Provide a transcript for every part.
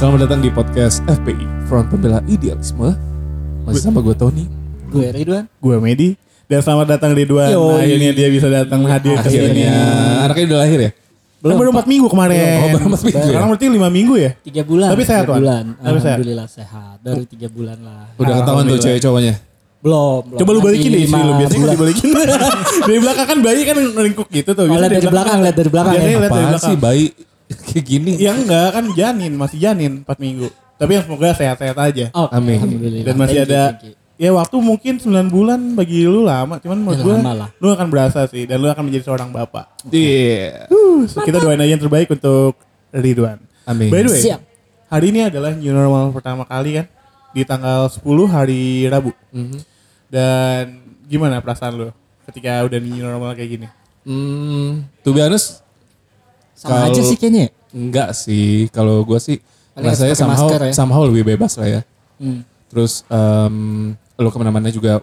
Selamat datang di podcast FPI Front Pembela Idealisme. Masih sama gue Tony. Gue Ridwan. Gue Medi. Dan selamat datang Ridwan. Yoi. Nah, akhirnya dia bisa datang hadir. Akhirnya anaknya udah lahir ya? Belum baru 4 minggu kemarin. Oh, baru empat minggu ya? Sekarang berarti 5 minggu ya? Tiga bulan. Tapi sehat, Wan? bulan. Tapi sehat? Alhamdulillah sehat. Baru tiga bulan lah. Udah ketahuan tuh cewek cowoknya. Belum. belum. Coba lu balikin deh istri lu. Biasanya kalau dibalikin. dari belakang kan bayi kan ngelingkuk gitu tuh. Oh, lihat dari belakang, lihat dari belakang Biasanya ya. lihat dari belakang. sih bayi kayak gini? Ya enggak kan janin. Masih janin 4 minggu. Tapi yang semoga sehat-sehat aja. Oh, Amin. Dan masih Thank you, ada thank you. Ya waktu mungkin 9 bulan bagi lu lama. Cuman menurut Ya, gue lu akan berasa sih. Dan lu akan menjadi seorang bapak. Iya. Uh, so kita doain aja yang terbaik untuk Ridwan. Amin. By the way, Siap. hari ini adalah new normal pertama kali kan di tanggal 10 hari Rabu. Mhm. Dan gimana perasaan lo ketika udah new normal kayak gini? Hmm, to be honest, Sama Kalau- aja sih kayaknya. ya. enggak sih. Kalau gue sih Paling rasanya somehow, masker ya. somehow lebih bebas lah ya. Hmm. Terus em, lo ke mana-mana juga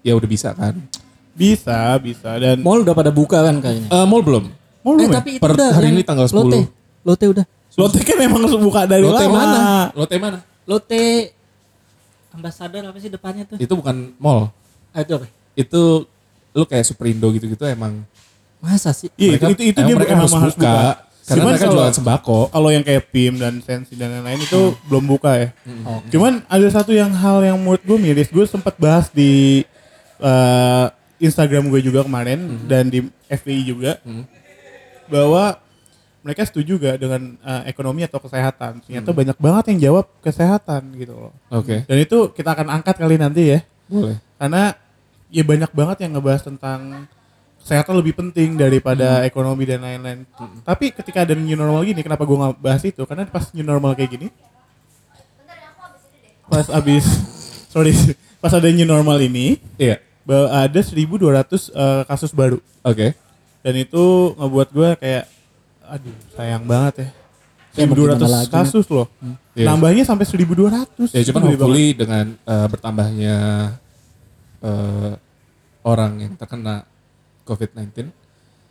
ya udah bisa kan. Bisa, bisa dan Mall udah pada buka kan kayaknya. Eh, mall belum? mau eh lu tapi itu Per udah. hari ini tanggal 10. Lotte. Lotte udah. Lotte kan emang buka dari Lotte lama. mana? Lotte mana? Lotte ambasador apa sih depannya tuh? Itu bukan mall. Ah, itu apa? Itu lu kayak Superindo gitu-gitu emang Masa sih? Iya, mereka, itu itu emang dia mereka emang harus harus buka. buka. Karena Cuman mereka kalau- jualan sembako. Kalau yang kayak PIM dan Sensi dan lain-lain itu belum buka ya. Oh. Cuman ada satu yang hal yang menurut gue miris, gue sempat bahas di eh, Instagram gue juga kemarin dan di FPI juga bahwa mereka setuju gak dengan eh, ekonomi atau kesehatan. Ternyata banyak banget yang jawab kesehatan gitu loh. Oke, Dan itu kita akan angkat kali nanti ya. boleh. Karena ya banyak banget yang ngebahas tentang kesehatan lebih penting daripada ekonomi dan lain-lain. Tapi ketika ada new normal gini, kenapa gue nggak bahas itu? Karena pas new normal kayak gini, pas abis, sorry, pas ada new normal ini, Iya. bahwa ada 1.200 eh, kasus baru. Oke. Dan itu ngebuat gue kayak, aduh sayang banget ya. Ya, mau 1.200 gimana lagi, kasus loh. Iya. Nambahnya sampai 1.200. Ya cuman banget. hopefully dengan eh, bertambahnya eh, orang yang terkena COVID-19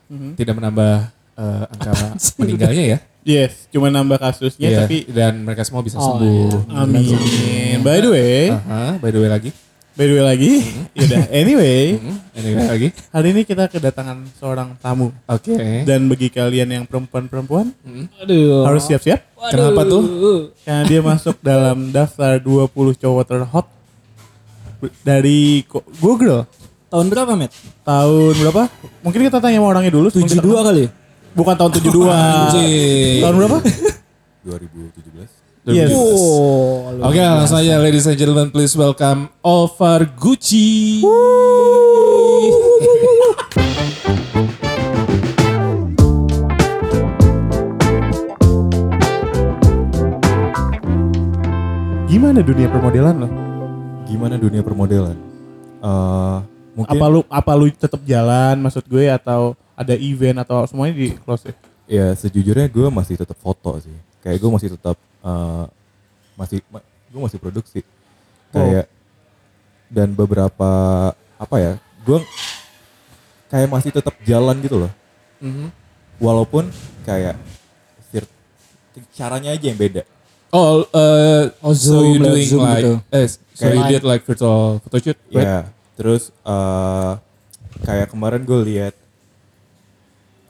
Mhm. tidak menambah eh, angka meninggalnya ya. Yes, cuma nambah kasusnya Iya, tapi dan mereka semua bisa Oh, sembuh. Amin. By the way, Aha, by the way lagi. by the way lagi, yaudah. Anyway, Hmm, Anyway lagi. hari ini kita kedatangan seorang tamu. Oke. Dan bagi kalian yang perempuan-perempuan Hmm. Aduh. harus siap-siap Kenapa tuh? karena dia masuk dalam daftar 20 cowok terhot dari Google. Tahun berapa, Met? Tahun berapa? Mungkin kita tanya sama orangnya dulu. sebelum kita 72 kenal. kali. Bukan tahun 72. Anjing. tahun berapa? 2017. Yes. Oh, Oke langsung aja ladies and gentlemen please welcome Alvar Gucci. Gimana dunia permodelan lo? Gimana dunia permodelan? Eh mungkin Apa lu apa lu tetap jalan maksud gue atau ada event atau semuanya di close ya? ya sejujurnya gue masih tetap foto sih. Kayak gue masih tetap eh, masih gue masih produksi. Kayak dan beberapa apa ya? Gue kayak masih tetap jalan gitu loh. Mhm. Walaupun kayak caranya aja yang beda. Oh, uh, Oh, so Zoom, you doing like, gitu. eh, so Kayak- you did like virtual photoshoot, right? Ya, terus eh kayak kemarin gue lihat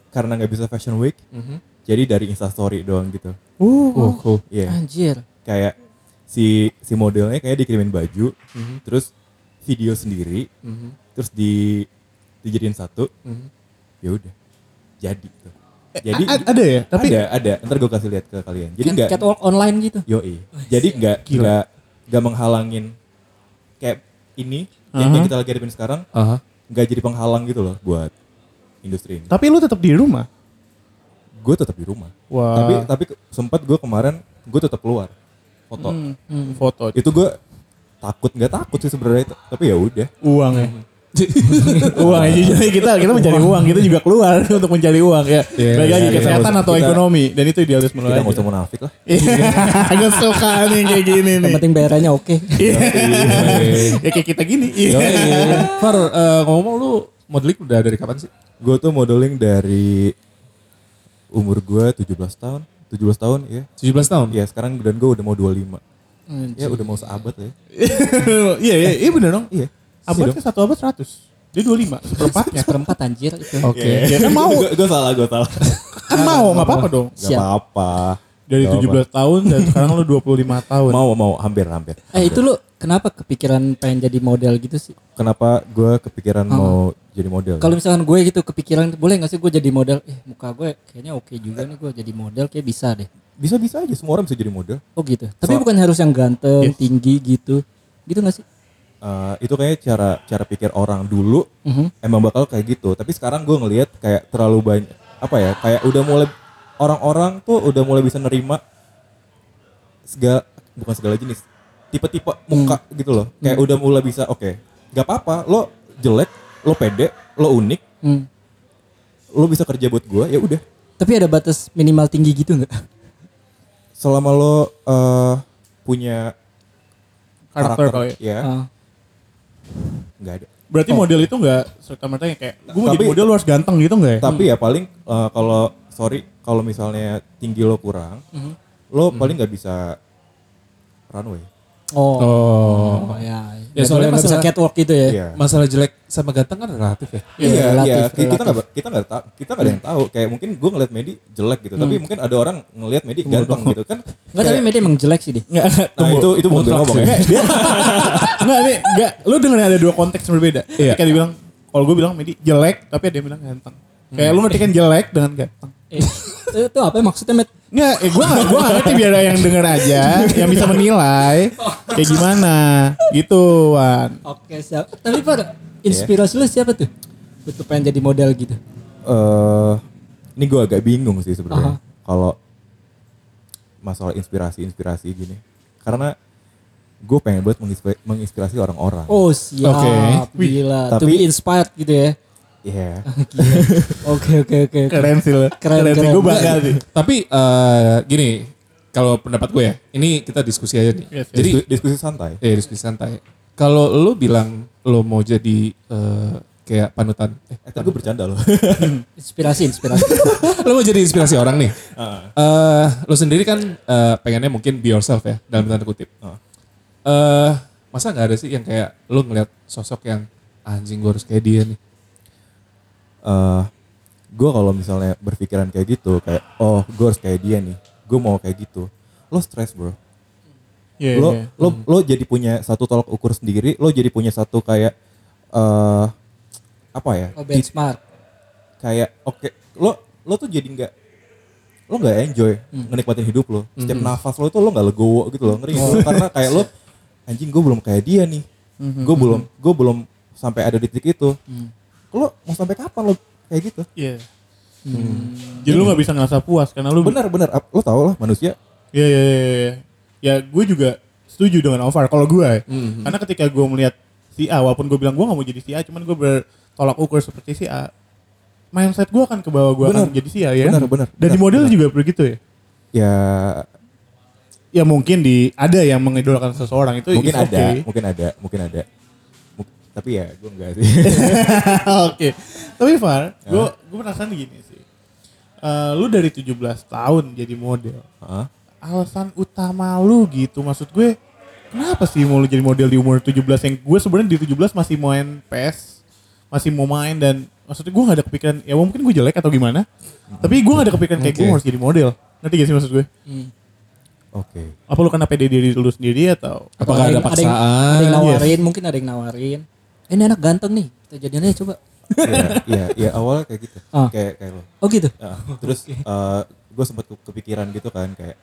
karena nggak bisa fashion week, Mhm. jadi dari instastory doang gitu. Uh, Oh, cool. Iya, Anjir. kayak si si modelnya kayak dikirimin baju, Mhm. terus video sendiri, Mhm. terus di dijadiin satu, Mhm. ya udah, jadi. Tuh. Jadi A- ada ya? Tapi ada ada, ntar gue kasih lihat ke kalian. Jadi Kan nggak, catwalk online gitu. yoi, jadi nggak Gila. nggak nggak menghalangin kayak ini yang, yang kita lagi hadapin sekarang Aha. nggak jadi penghalang gitu loh buat industri ini. tapi lu tetap di rumah. Gue tetap di rumah. Wah. Tapi tapi sempat gue kemarin gue tetap keluar foto. Hmm, foto Itu gue takut nggak takut sih sebenarnya tapi ya udah. uang ya. Uang ya jujur aja kita kita mencari uang kita juga keluar untuk mencari uang ya. Iya, Baik lagi iya, kesehatan kita- atau kita- ekonomi dan itu idealisme lo Kita nggak usah munafik lah. Iya, gue suka nih kayak gini Yang nih. penting bayarannya oke. Iya. ya kayak kita gini. Iya. Far, eh, ngomong lu modeling udah dari kapan sih? Gue tuh modeling dari umur gue 17 tahun, 17 tahun ya. 17 tahun. Ya sekarang dan gue udah mau 25. Anjir. Ya udah mau seabad ya. iya iya iya bener dong. Iya. Abad ke satu abad 100. Dia 25 seperempatnya. Seperempat anjir itu. Oke. Ya kan mau Gue salah, gue salah. kan mau nggak apa-apa dong. Gak Siap. apa-apa. Dari Gak 17 tahun dan sekarang lu 25 tahun. Mau, mau, hampir, hampir. Eh itu lu kenapa kepikiran pengen jadi model gitu sih? Kenapa gue kepikiran mau jadi model? Kalau misalkan gue gitu kepikiran boleh gak sih gue jadi model? Eh muka gue kayaknya oke juga nih gue jadi model kayak bisa deh. Bisa-bisa aja, semua orang bisa jadi model. Oh gitu. Tapi So- bukan harus yang ganteng, Yes. tinggi gitu. Gitu gak sih? Eh, itu kayaknya cara cara pikir orang dulu Mhm. emang bakal kayak gitu. Tapi sekarang gue ngelihat kayak terlalu banyak apa ya? Kayak udah mulai orang-orang tuh udah mulai bisa nerima segala bukan segala jenis tipe-tipe muka gitu loh. Kayak udah mulai bisa oke, gak apa-apa. Lo jelek, lo pede, lo unik, Hmm. lo bisa kerja buat gue ya udah. Tapi ada batas minimal tinggi gitu nggak? Selama lo eh, punya Karakter kali ya. ya Ah. nggak ada. Berarti model itu nggak serta merta kayak gue mau Tapi- jadi model lu harus ganteng gitu nggak ya? Tapi ya paling eh, kalau sorry kalau misalnya tinggi lo kurang, lo paling nggak bisa runway. Oh. Oh. ya. Ya, soalnya nggak bisa masalah- catwalk gitu ya. Iya. Masalah jelek sama ganteng kan relatif ya. Iya, Iya, relatif, iya. Kita nggak kita nggak tahu, kita nggak ada yang tahu. Kayak mungkin gue ngeliat Medi jelek gitu, tapi mungkin ada orang ngeliat Medi ganteng gitu kan. Enggak tapi media emang jelek sih dia. Nggak, Nah itu itu bukan gue ngomong ya. Enggak nih, enggak. Lu dengerin ada dua konteks yang berbeda. Iya. Kayak dibilang, kalau gue bilang Medi jelek, tapi ada yang bilang ganteng. Kayak lu ngerti kan jelek dengan ganteng. Eh, itu apa ya maksudnya Met? Enggak, eh gue gak, gua gak ngerti biar ada yang denger aja, yang bisa menilai kayak gimana. Gitu, Wan. Oke siap. Tapi Pak, inspirasi lu siapa tuh? Betul pengen jadi model gitu. Eh, ini gue agak bingung sih sebenarnya kalau masalah inspirasi-inspirasi gini. Karena gue pengen buat menginspirasi, orang-orang. Oh siap. Oke. Gila. to Tapi- be inspired gitu ya. Iya. Oke oke oke. Keren sih lo. Keren, sih, keren. gue bangga sih. Tapi eh, gini, kalau pendapat gue ya, ini kita diskusi aja nih. Yes, yes. Jadi, Disku- diskusi santai. eh diskusi santai. Kalau lu bilang lo mau jadi eh, kayak panutan, eh, Eh, tadi gue bercanda loh. Inspirasi inspirasi. lo mau jadi inspirasi orang nih. Ah. Eh, lo sendiri kan eh, pengennya mungkin be yourself ya, dalam tanda kutip. Ah. Eh, masa nggak ada sih yang kayak lo ngeliat sosok yang anjing gue harus kayak dia nih. Eh gue kalau misalnya berpikiran kayak gitu kayak oh gue harus kayak dia nih gue mau kayak gitu lo stres bro. Iya, lo iya. lo lo jadi punya satu tolak ukur sendiri lo jadi punya satu kayak eh apa ya? Oh benchmark. kayak oke lo lo tuh jadi nggak lo nggak enjoy ngenikmatin hidup lo. Setiap nafas lo itu lo nggak legowo gitu loh ngeri gitu. karena kayak lo anjing gue belum kayak dia nih. Gue belum gue belum sampai ada di titik itu lo mau sampai kapan lo kayak gitu Iya. Jadi lu gak bisa ngerasa puas karena lu benar benar lo tau lah manusia Iya iya iya. iya. Ya gue juga setuju dengan Ovar kalau gue. ya. Karena ketika gue melihat si A, walaupun gue bilang gue gak mau jadi si A, cuman gue bertolak ukur seperti si A. Mindset gue akan ke bawah gue akan jadi si A ya. Benar, benar, Dan di model juga begitu ya. ya Ya mungkin di ada yang mengidolakan seseorang itu mungkin ada okay. mungkin ada mungkin ada tapi ya gue enggak sih Oke. Tapi Far, gue gue penasaran gini sih. Eh, lu dari 17 tahun jadi model. Hah? alasan utama lu gitu maksud gue kenapa sih mau lu jadi model di umur 17 yang gue sebenarnya di 17 masih main PS masih mau main dan maksudnya gue gak ada kepikiran ya mungkin gue jelek atau gimana tapi gue gak ada kepikiran kayak gue harus jadi model ngerti gak sih maksud gue Hmm. oke apa lu kena pede diri lu sendiri atau Apakah ada yang- yang- paksaan? Ada yang nawarin, mungkin ada yang nawarin. Eh, ini anak ganteng nih. Kita jadian aja coba. Iya, iya, iya awalnya kayak gitu. Ah. Kayak kayak lo. Oh gitu. Ya, terus gue sempat ke- kepikiran gitu kan kayak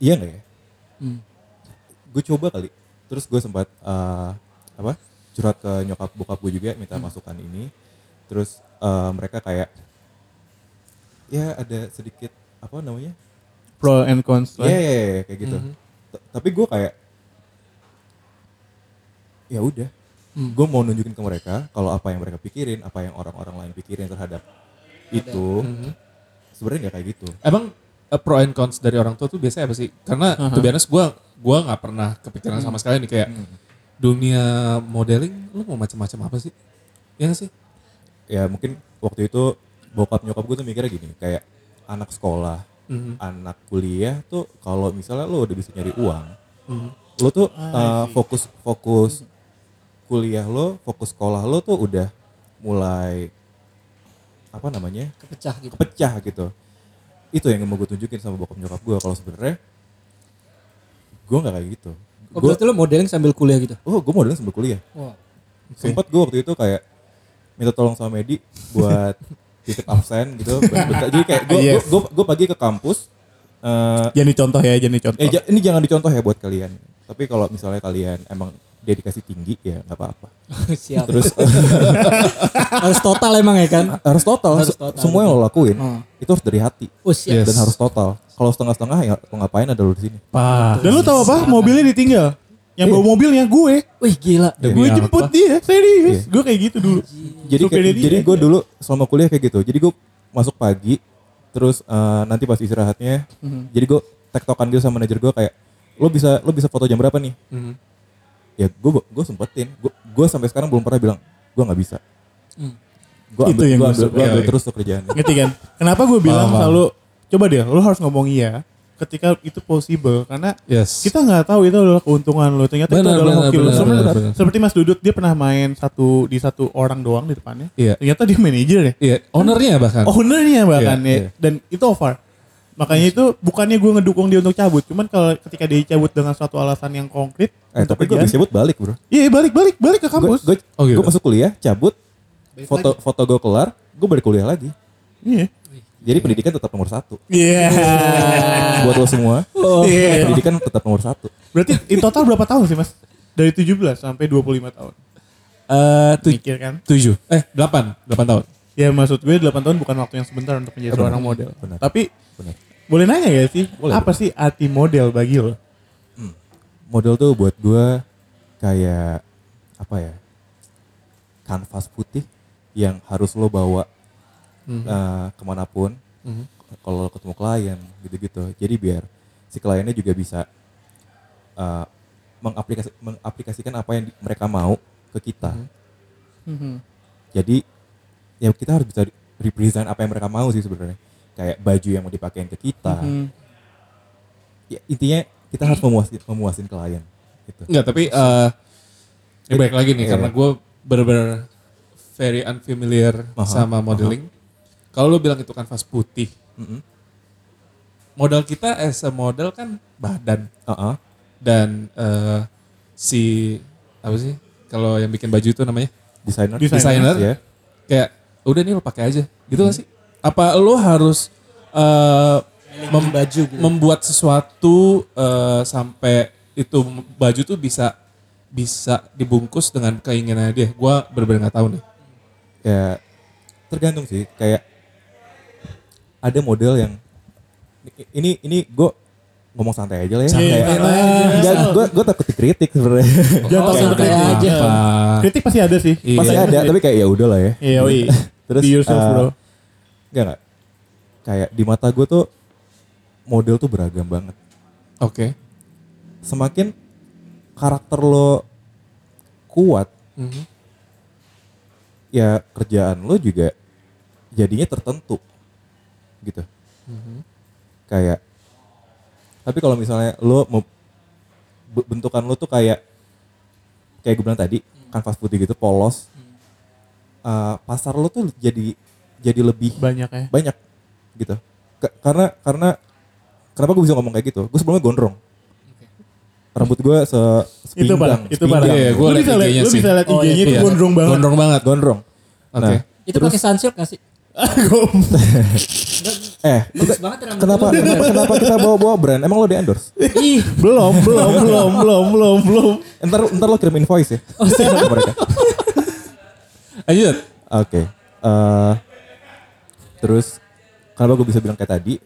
iya nggak ya? Hmm. Gue coba kali. Terus gue sempat eh, apa? Curhat ke nyokap bokap gue juga minta masukan ini. Terus eh, mereka kayak ya ada sedikit apa namanya? pro and cons Iya, iya, iya, kayak gitu. T- Tapi gue kayak ya udah, gue mau nunjukin ke mereka kalau apa yang mereka pikirin, apa yang orang-orang lain pikirin terhadap itu, sebenarnya nggak kayak gitu. Emang eh, pro and cons dari orang tua tuh biasanya apa sih? Karena to be honest gue gua nggak pernah kepikiran sama sekali nih kayak dunia modeling lu mau macam-macam apa sih? Ya nggak sih? Ya mungkin waktu itu bokap nyokap gue tuh mikirnya gini, kayak anak sekolah anak kuliah tuh kalau misalnya lo udah bisa nyari uang, lo tuh uh, fokus fokus kuliah lo, fokus sekolah lo tuh udah mulai apa namanya Kepecah gitu. pecah gitu. Itu yang mau gue tunjukin sama bokap nyokap gue kalau sebenarnya gue nggak kayak gitu. Oh, Gue berarti lo modeling sambil kuliah gitu? oh gue modelnya sambil kuliah. Wah. Sempet gue waktu itu kayak minta tolong sama Medi buat titip absen gitu. bentar. Jadi kayak gue Yes. gue gue pagi ke kampus. eh Jangan dicontoh ya, jangan dicontoh. eh, ini jangan dicontoh ya buat kalian. Tapi kalau misalnya kalian emang dedikasi tinggi ya nggak apa-apa. Siap. Terus Harus total emang ya kan? harus total. Harus total, Semua yang lo lakuin Hmm. itu harus dari hati Oh siap. Yes. dan harus total. Kalau setengah-setengah ya lo ngapain ada lo di sini. Dan lu tahu apa? Mobilnya ditinggal. Yang bawa mobilnya gue. Wih gila. Demi Gue apa? jemput dia, serius. Gue kayak gitu dulu. Jadi kayak, dia. jadi gue dulu selama kuliah kayak gitu. Jadi gue masuk pagi, terus eh, nanti pas istirahatnya, jadi gue tektokan gitu sama manajer gue kayak, lo bisa lo bisa foto jam berapa nih? Mhm. Ya gue gue sempetin. Gue gue sampai sekarang belum pernah bilang gue nggak bisa. Gue Itu yang gua gua ambil, ambil Iya, terus tuh kerjaannya. Ngerti kan? Kenapa gue bilang paham. selalu coba deh, lu harus ngomong iya ketika itu possible karena Yes. kita nggak tahu itu adalah keuntungan lo ternyata itu adalah benar, hoki lo benar, Sebenarnya benar, benar. seperti Mas Dudut dia pernah main satu di satu orang doang di depannya Iya. ternyata dia manajer ya Iya, ownernya bahkan. ownernya bahkan Iya, ya iya. dan itu over makanya itu bukannya gue ngedukung dia untuk cabut cuman kalau ketika dia cabut dengan suatu alasan yang konkret Eh untuk tapi gue bisa cabut balik bro. iya balik balik balik ke kampus gue Oh, gitu. masuk kuliah, cabut, foto foto gue kelar, gue balik kuliah lagi. iya Jadi pendidikan tetap nomor satu. iya Buat lo semua, Iya. pendidikan tetap nomor satu. berarti in total berapa tahun sih mas dari 17 sampai 25 tahun Eh, tu- mikir kan tujuh. Eh, delapan. Delapan tahun. Ya maksud gue 8 tahun bukan waktu yang sebentar untuk menjadi Eh, seorang model. Benar. Tapi Benar. Boleh nanya gak sih? Boleh, apa sih arti model bagi lo? model tuh buat gue kayak apa ya kanvas putih yang harus lo bawa eh, ke mana pun Mhm. kalau lo ketemu klien gitu-gitu jadi biar si kliennya juga bisa eh, mengaplikasi, mengaplikasikan apa yang mereka mau ke kita jadi ya kita harus bisa represent apa yang mereka mau sih sebenarnya kayak baju yang mau dipakein ke kita ya, intinya kita harus memuasin memuasin klien gitu Enggak, tapi eh ini baik lagi nih Iya. karena gue bener-bener very unfamiliar Aha, sama modeling. Kalau lo bilang itu kanvas putih, Mm-mm. modal kita as a model kan badan Uh-uh. dan eh, si apa sih kalau yang bikin baju itu namanya desainer Desainer. ya kayak udah nih lo pakai aja gitu gak sih? Apa lo harus eh, mem- baju gitu. membuat sesuatu eh, sampai itu baju tuh bisa bisa dibungkus dengan keinginannya dia. Gua bener-bener nggak tahu nih. ya tergantung sih kayak ada model yang ini ini gue ngomong santai aja lah ya Santai aja. enggak gue gue takut dikritik sebenarnya Jangan santai kritik. aja. Apa? Kritik pasti ada sih. Iya. pasti ada tapi kayak ya udah lah ya Iya, terus Be yourself, eh, bro. Enggak enggak kayak di mata gue tuh model tuh beragam banget. Oke. semakin karakter lo kuat Mhm. ya kerjaan lo juga jadinya tertentu gitu. Kayak tapi kalau misalnya lo mau be- bentukan lo tuh kayak kayak gue bilang tadi kanvas putih gitu polos Uh, pasar lo tuh jadi jadi lebih Banyak ya. banyak gitu Ka- karena karena kenapa gue bisa ngomong kayak gitu gue sebelumnya gondrong rambut gue se Itu parah, sepinggang itu parah. Iya, iya, gua Lu liat bisa lihat, bisa lihat Oh, IG-nya iya. itu Iya. gondrong banget. Gondrong banget. gondrong Oke. nah Itu pakai sunsilk gak sih? eh Bagus banget ya rambut kenapa kenapa, kenapa kita bawa bawa brand emang lo di endorse Ih, belum, belum, belum, belum, belum, belum. ntar ntar lo kirim invoice ya mereka Lanjut. oke eh, terus kenapa gue bisa bilang kayak tadi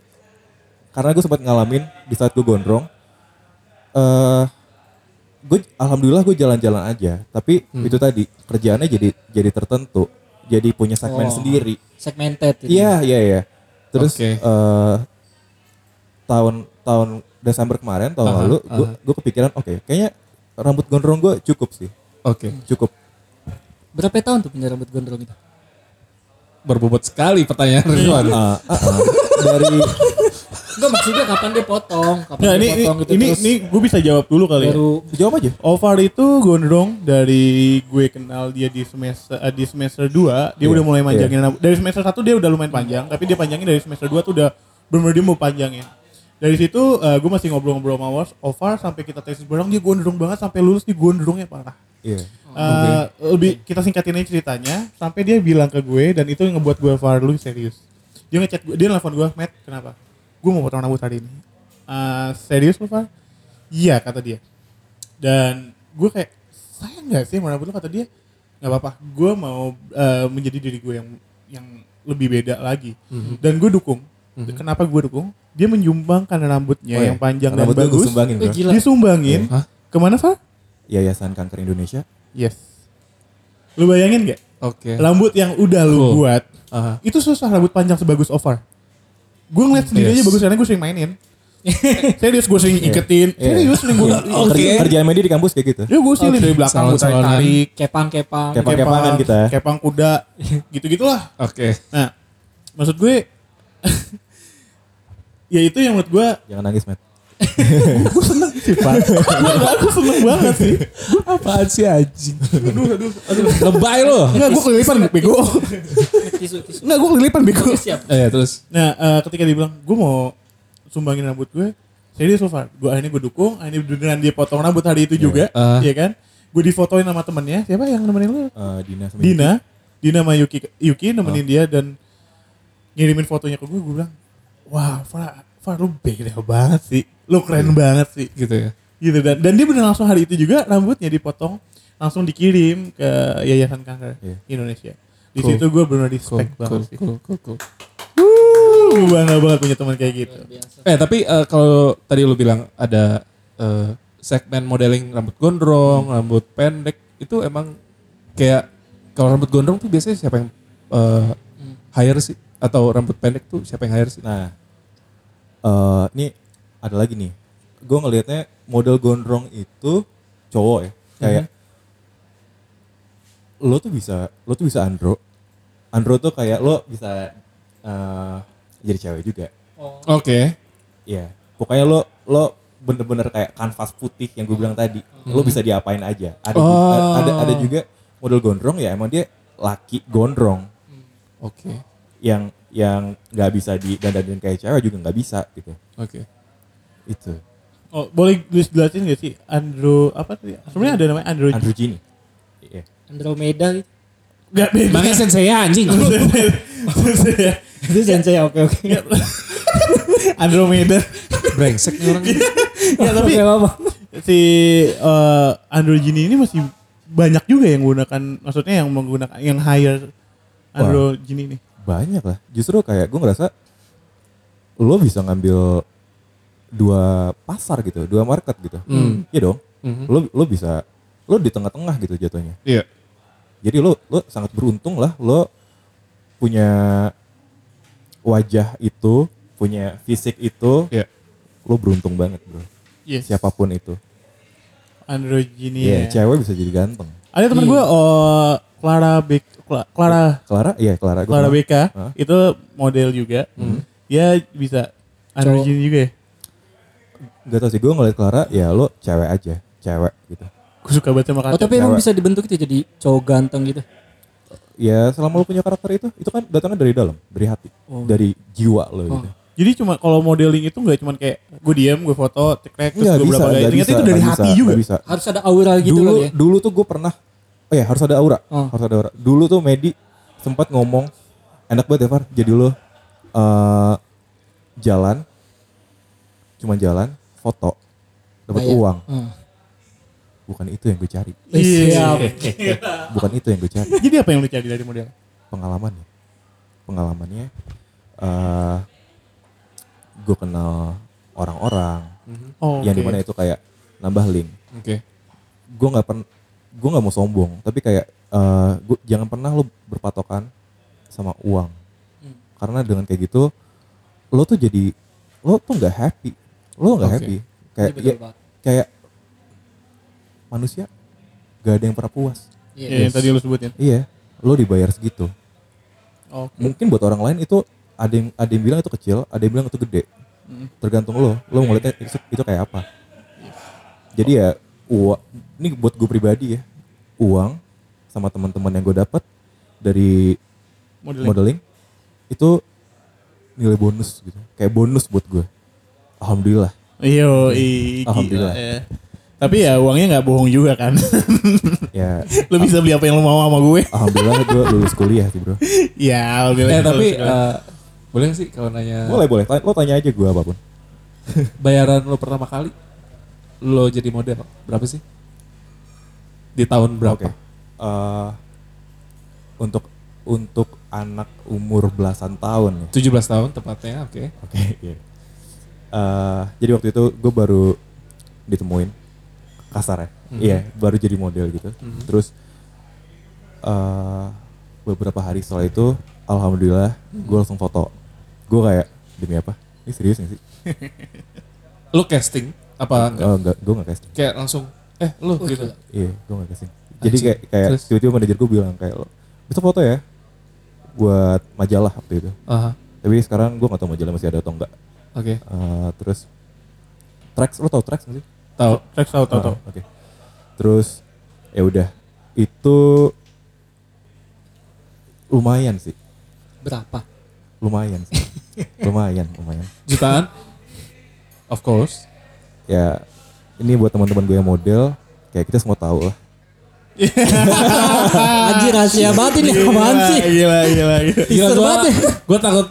karena gue sempat ngalamin di saat gue gondrong eh gue alhamdulillah gue jalan-jalan aja tapi itu tadi kerjaannya jadi jadi tertentu jadi punya segmen Oh. sendiri segmented. Iya iya iya. Terus Oke. eh, tahun tahun Desember kemarin tahun Aha, lalu gue gue kepikiran oke kayaknya rambut gondrong gue cukup sih Oke. cukup. Berapa tahun tuh punya rambut gondrong itu? Berbobot sekali pertanyaan Ridwan. Ah, ah, ah. dari Enggak maksudnya kapan dia potong, kapan Nah, dia ini potong gitu ini, terus ini gue bisa jawab dulu kali ya. baru Jawab aja. Ovar itu gondrong dari gue kenal dia di semester eh, di semester 2 dia Iya, udah mulai manjangin rambut. Dari semester 1 dia udah lumayan panjang, tapi dia panjangin dari semester 2 tuh udah benar dia mau panjangin. Dari situ eh, gue masih ngobrol-ngobrol sama Wars, Ovar sampai kita tesis bareng dia gondrong banget sampai lulus dia gondrongnya parah. Iya. Eh, lebih kita singkatin aja ceritanya sampai dia bilang ke gue dan itu yang ngebuat gue Far lu serius. Dia ngechat gue, dia nelfon gue, Matt, kenapa? Gue mau potong rambut hari ini. Eh, serius lu Far? Iya kata dia. Dan gue kayak sayang nggak sih sama rambut lu kata dia nggak apa-apa. Gue mau eh, menjadi diri gue yang yang lebih beda lagi. Dan gue dukung. Kenapa gue dukung? Dia menyumbangkan rambutnya Oh, iya. yang panjang dan Rambut gue bagus. sumbangin, Eh, gila. Disumbangin. Hah? Ke mana Far? Yayasan Kanker Indonesia. Yes. Lu bayangin gak? Oke. Rambut yang udah lu Cool. buat, Aha. itu susah rambut panjang sebagus Ovar. Gue ngeliat sendiri aja Yes. bagus karena gue sering mainin. Serius gue sering iketin. Iya. Serius sering gue. Oke. Kerja- Kerjaan media di kampus kayak gitu. Ya gue silin dari belakang, gue Salon-salonan. tarik-tarik. kepang-kepang. Kepang. Kepang-kepangan kita ya. Kepang kuda. Gitu-gitulah. Oke. Nah, maksud gue, ya itu yang menurut gue, Jangan nangis, Matt. Gue seneng sih Pak. Gue gue seneng banget sih. Apaan sih anjing? aduh, aduh, aduh. Lebay lo. Enggak, gue kelilipan bego. Enggak, gue kelilipan bego. Siap. Eh, terus. Nah, eh, ketika dia bilang, gue mau sumbangin rambut gue, serius so far. Gue akhirnya gue dukung, akhirnya beneran dia potong rambut hari itu juga, Ah. iya kan? Gue difotoin sama temennya, siapa yang nemenin lu? Eh, Dina sama Dina, Dina sama Yuki, Yuki nemenin dia dan ngirimin fotonya ke gue, gue bilang, wah, Far, Far lu beda banget sih, lu keren banget sih, Gitu ya. gitu dan dan dia bener langsung hari itu juga rambutnya dipotong, langsung dikirim ke Yayasan Kanker Iya. Indonesia. Di Cool. situ gue bener Cool, respect cool, banget sih. cool, cool, cool. Wuh, gue bangga banget punya teman kayak gitu. Biasa. Eh tapi eh, kalau tadi lu bilang ada eh, segmen modeling rambut gondrong, rambut pendek itu emang kayak kalau rambut gondrong tuh biasanya siapa yang eh, hire sih? Atau rambut pendek tuh siapa yang hire sih? Nah, eh ini ada lagi nih. Gue ngelihatnya model gondrong itu cowok ya. Kayak lo tuh bisa, lo tuh bisa andro. Andro tuh kayak lo bisa eh jadi cewek juga. Oke. Iya. Pokoknya lo lo bener-bener kayak kanvas putih yang gue bilang tadi. Lo bisa diapain aja. Ada Oh. ada ada juga model gondrong ya emang dia laki gondrong Oke. yang yang nggak bisa di dandanin kayak cewek juga nggak bisa gitu. Oke. Itu. Oh, boleh dijelasin gak sih Andro apa tuh? ya? Sebenarnya ada namanya Andro. Andrew Gini. Iya. Andromeda gitu. Gak beda. Makanya sensei anjing. Itu sensei oke oke. Andromeda. Brengsek nih orang. ya tapi apa? si eh, Andro Gini ini masih banyak juga yang menggunakan maksudnya yang menggunakan yang hire Andro Gini nih. Banyak lah. Justru kayak gue ngerasa lo bisa ngambil dua pasar gitu, dua market gitu. Hmm. Iya dong. Mhm. Lo lo bisa lo di tengah-tengah gitu jatuhnya. Iya. Jadi lo lo sangat beruntung lah lo punya wajah itu, punya fisik itu, Iya. lo beruntung banget bro. Yes. Siapa pun itu. Andro Gini Iya, ya. cewek bisa jadi ganteng. Ada teman gue oh Clara Bek Cla- Clara Clara, iya Clara. gua Clara. Beka Hah? itu model juga. Dia bisa Andro Cowok. Gini juga ya. Gak tau sih, gue ngeliat Clara, ya lo cewek aja, cewek gitu. Gue suka banget sama Oh karakter. tapi emang Cewek. bisa dibentuk itu jadi cowok ganteng gitu. Ya selama lo punya karakter itu, itu kan datangnya dari dalam, dari hati, Oh. dari jiwa lo gitu. Jadi cuma kalau modeling itu nggak cuma kayak gue diam, gue foto, cekrek, terus Nggak gue bisa, berapa kali. Ternyata bisa, itu dari hati bisa, juga. bisa. Harus ada aura gitu dulu, kali ya. dulu tuh gue pernah, oh ya harus ada aura, Oh. harus ada aura. Dulu tuh Medi sempat ngomong, enak banget ya Far, jadi lo eh jalan, cuma jalan, foto, dapat Bayar. uang. Hmm. Bukan itu yang gue cari, Iya. Bukan itu yang gue cari. Jadi apa yang lu cari dari model? pengalamannya pengalamannya eh gue kenal orang-orang Oh, yang oke. di mana itu kayak nambah link Oke. gue nggak pernah gue nggak mau sombong tapi kayak eh gua- jangan pernah lo berpatokan sama uang karena dengan kayak gitu lo tuh jadi lo tuh nggak happy lo nggak Oke. happy kayak ya, banget. kayak manusia gak ada yang pernah puas Iya. Iya, yang tadi lu sebutin. iya lo dibayar segitu Oke. mungkin buat orang lain itu ada yang ada yang bilang itu kecil, ada yang bilang itu gede. tergantung lo lo mau lihatnya itu, itu kayak apa jadi ya uang ini buat gue pribadi ya uang sama teman-teman yang gue dapat dari Modeling. modeling. itu nilai bonus gitu kayak bonus buat gue alhamdulillah Iyo, i, gila, Alhamdulillah. ya. Tapi ya uangnya nggak bohong juga kan. ya lu bisa beli apa yang lu mau sama gue. alhamdulillah gue lulus kuliah sih bro ya, alhamdulillah. Eh tapi eh, boleh sih kalau nanya boleh boleh Tanya- lo tanya aja gue apa pun bayaran lo pertama kali lo jadi model berapa sih? Di tahun berapa? Oke. Eh, untuk untuk anak umur belasan tahun ya 17 tahun tepatnya, oke. Oke, iya. Eh, jadi waktu itu gue baru ditemuin kasar ya, iya baru jadi model gitu. Terus eh beberapa hari setelah itu, alhamdulillah gue langsung foto. Gue kayak demi apa? Ini serius gak sih? Lo casting apa enggak? Oh enggak, gue gak casting. Kayak langsung eh lo gitu. Iya, gue gak casting. Jadi Anjing. kayak kayak Terus? tiba-tiba manajer gue bilang kayak lo bisa foto ya buat majalah waktu itu. Aha, Tapi sekarang gue gak tau majalah masih ada atau enggak. oke. Eh, terus Trax, lo tau Trax gak sih? Tahu. Trax tahu tahu Ah, tahu. Oke. Terus ya udah itu lumayan sih, Berapa? lumayan sih, lumayan, lumayan. Jutaan? Of course. Ya ini buat teman-teman gue yang model, kayak kita semua tahu lah. Anjir rahasia banget ini apaan sih? Gila, gila, gila. Gila gua, ya. gua takut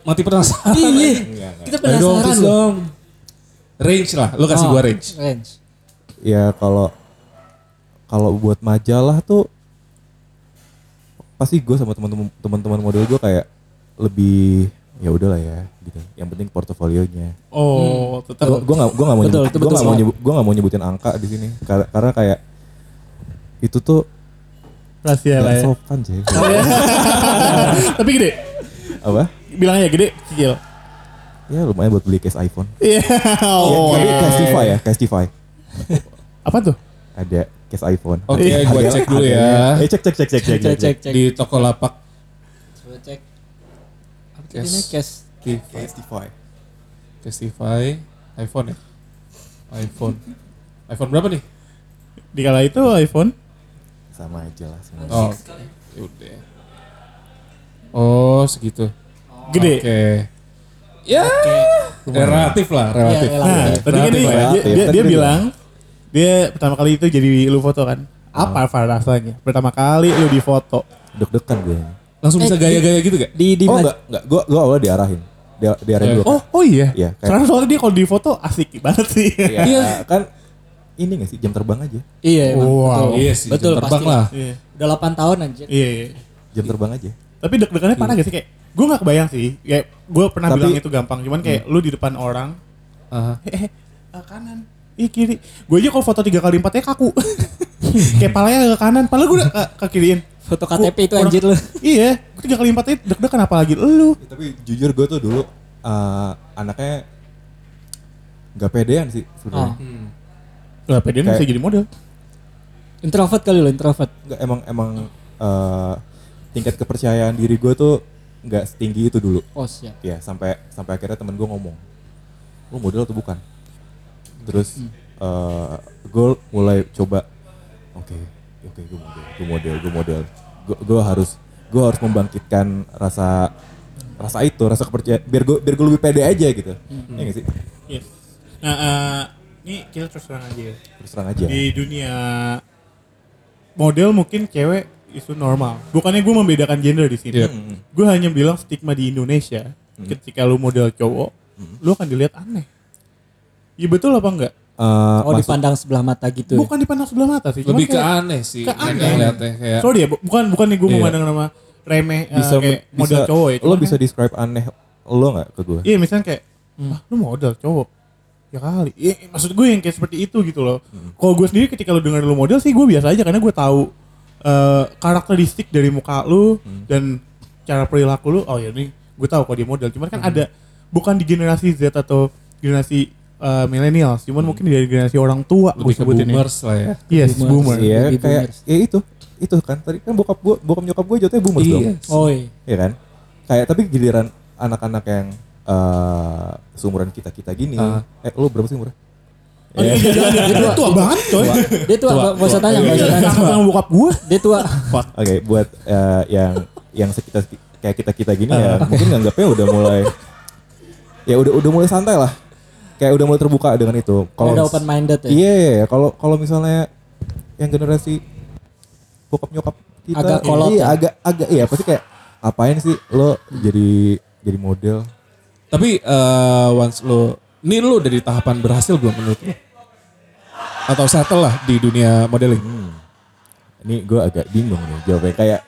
mati penasaran. Iya. Kita Ayo dong, penasaran dong. Range lah, lo kasih Oh, gua range. Range. Ya kalau kalau buat majalah tuh pasti gue sama teman-teman teman-teman model gue kayak lebih ya udahlah ya gitu. Yang penting portofolionya. Oh, tetap. gue nggak gue nggak mau Betul, nyebut, gue mau banget. nyebut gue nggak mau nyebutin angka di sini karena, karena kayak itu tuh rahasia lah ya. sopan sih Tapi gede. apa Bilang aja gede, kecil. ya lumayan buat beli case iPhone Iya. Oh, ya, tapi iya. Castify ya Castify Apa tuh? ada case iPhone Oke, gua Harganya- cek dulu ya. eh cek cek cek cek cek, Cek cek cek. Di toko lapak Coba cek. Tadi? TV, Castify Castify, iPhone ya. iPhone. iPhone berapa nih? Di kala itu iPhone. sama aja lah semua Oh, ya udah. Oh, segitu. Gede. Oke. Ya, relatif lah, relatif. Iya, Nah, relatif. tadi kan dia, ya. dia, Relatif, dia, kan dia gede. bilang dia pertama kali itu jadi lu foto kan. Apa Far, rasanya? Pertama kali lu difoto. deg-degan gue Langsung bisa Eh, gaya-gaya gitu gak? Di di oh enggak enggak gue gue awalnya diarahin dia diarahin Eh. dulu Oh, oh iya. Iya, kayak- Karena soalnya dia kalau difoto asik banget sih. Iya, kan ini gak sih jam terbang aja Iya emang. Wow. Betul. Iya sih, Betul jam terbang pasti. lah. Iya. Udah 8 tahun anjir. Iya, iya. jam terbang aja Tapi deg-degannya parah gak sih kayak gue gak kebayang sih. Kayak gue pernah Tapi- bilang itu gampang. Cuman kayak lu di depan orang. Aha. Eh, eh, eh, kanan. Ih kiri. Gue aja kalau foto tiga kali empatnya kaku. kayak palanya ke kanan. Padahal gue udah ke, ke kiriin. Foto KTP itu anjir lu. Iya. Gue tiga kali empatnya deg-degan apalagi lu. Ya, tapi jujur gue tuh dulu eh, anaknya nggak pedean sih sebenarnya. Oh. Hmm. Gak pede Kayak- bisa jadi model. Introvert kali lu, introvert. Nggak emang emang eh, tingkat kepercayaan diri gue tuh nggak setinggi itu dulu. Oh siap. Ya sampai sampai akhirnya temen gue ngomong, lu model atau bukan? Terus eh, gue mulai coba, oke oke gue model, gue model, gue model. Gue gue harus gue harus membangkitkan rasa rasa itu, rasa kepercayaan biar gue biar gue lebih pede aja gitu. Iya nggak sih? Iya. Nah, eh, ini kita terus terang aja ya. Terus terang aja. Di dunia model mungkin cewek itu normal. Bukannya gue membedakan gender di sini. Hmm. Gue hanya bilang stigma di Indonesia. Ketika lu model cowok, lu akan dilihat aneh. Iya betul apa enggak? Eh, Oh masuk- dipandang sebelah mata gitu. ya? Bukan dipandang sebelah mata sih. Lebih ke kayak- aneh sih. ke aneh. ngeliatnya kayak Sorry ya, bu- bukan bukan nih gue Iya. memandang nama remeh eh, bisa kayak model bisa- cowok ya. Lo bisa describe aneh lo nggak ke gue? Iya misalnya kayak, ah lu model cowok. Ya kali. Iya, maksud gue yang kayak seperti itu gitu loh. Kalau gue sendiri ketika lu dengar lu model sih gue biasa aja karena gue tahu eh, karakteristik dari muka lu dan cara perilaku lu. Oh ya nih, gue tahu kalau dia model. Cuman kan ada bukan di generasi Z atau generasi eh, millennials, cuman mungkin dari generasi orang tua gue lebih sebutin boomers lah ya. Yes, Boomers. boomer. Iya, kayak boomers. ya itu, itu kan tadi kan bokap gue, bokap nyokap gue jatuhnya boomers Iya. dong, Oh iya. ya kan? Kayak tapi giliran anak-anak yang eh seumuran kita kita gini. Ah. Eh lu berapa sih umurnya? Oh, iya, iya, iya, iya, dia tua banget coy. Dia tua, gak usah tanya, gak usah tanya. Sama bokap gue. Dia tua. Oke, buat eh, yang yang sekitar kayak kita kita gini Ah. ya, mungkin nganggapnya udah mulai ya udah udah mulai santai lah. Kayak udah mulai terbuka dengan itu. Kalau udah open minded ya. Iya, iya, iya. kalau kalau misalnya yang generasi bokap nyokap kita Agak kolot iya, ya? agak agak iya pasti kayak apain sih lo jadi jadi model Tapi eh, once lo, ini lo udah di tahapan berhasil belum menurut lo? Atau settle lah di dunia modeling? ini gue agak bingung nih jawabnya kayak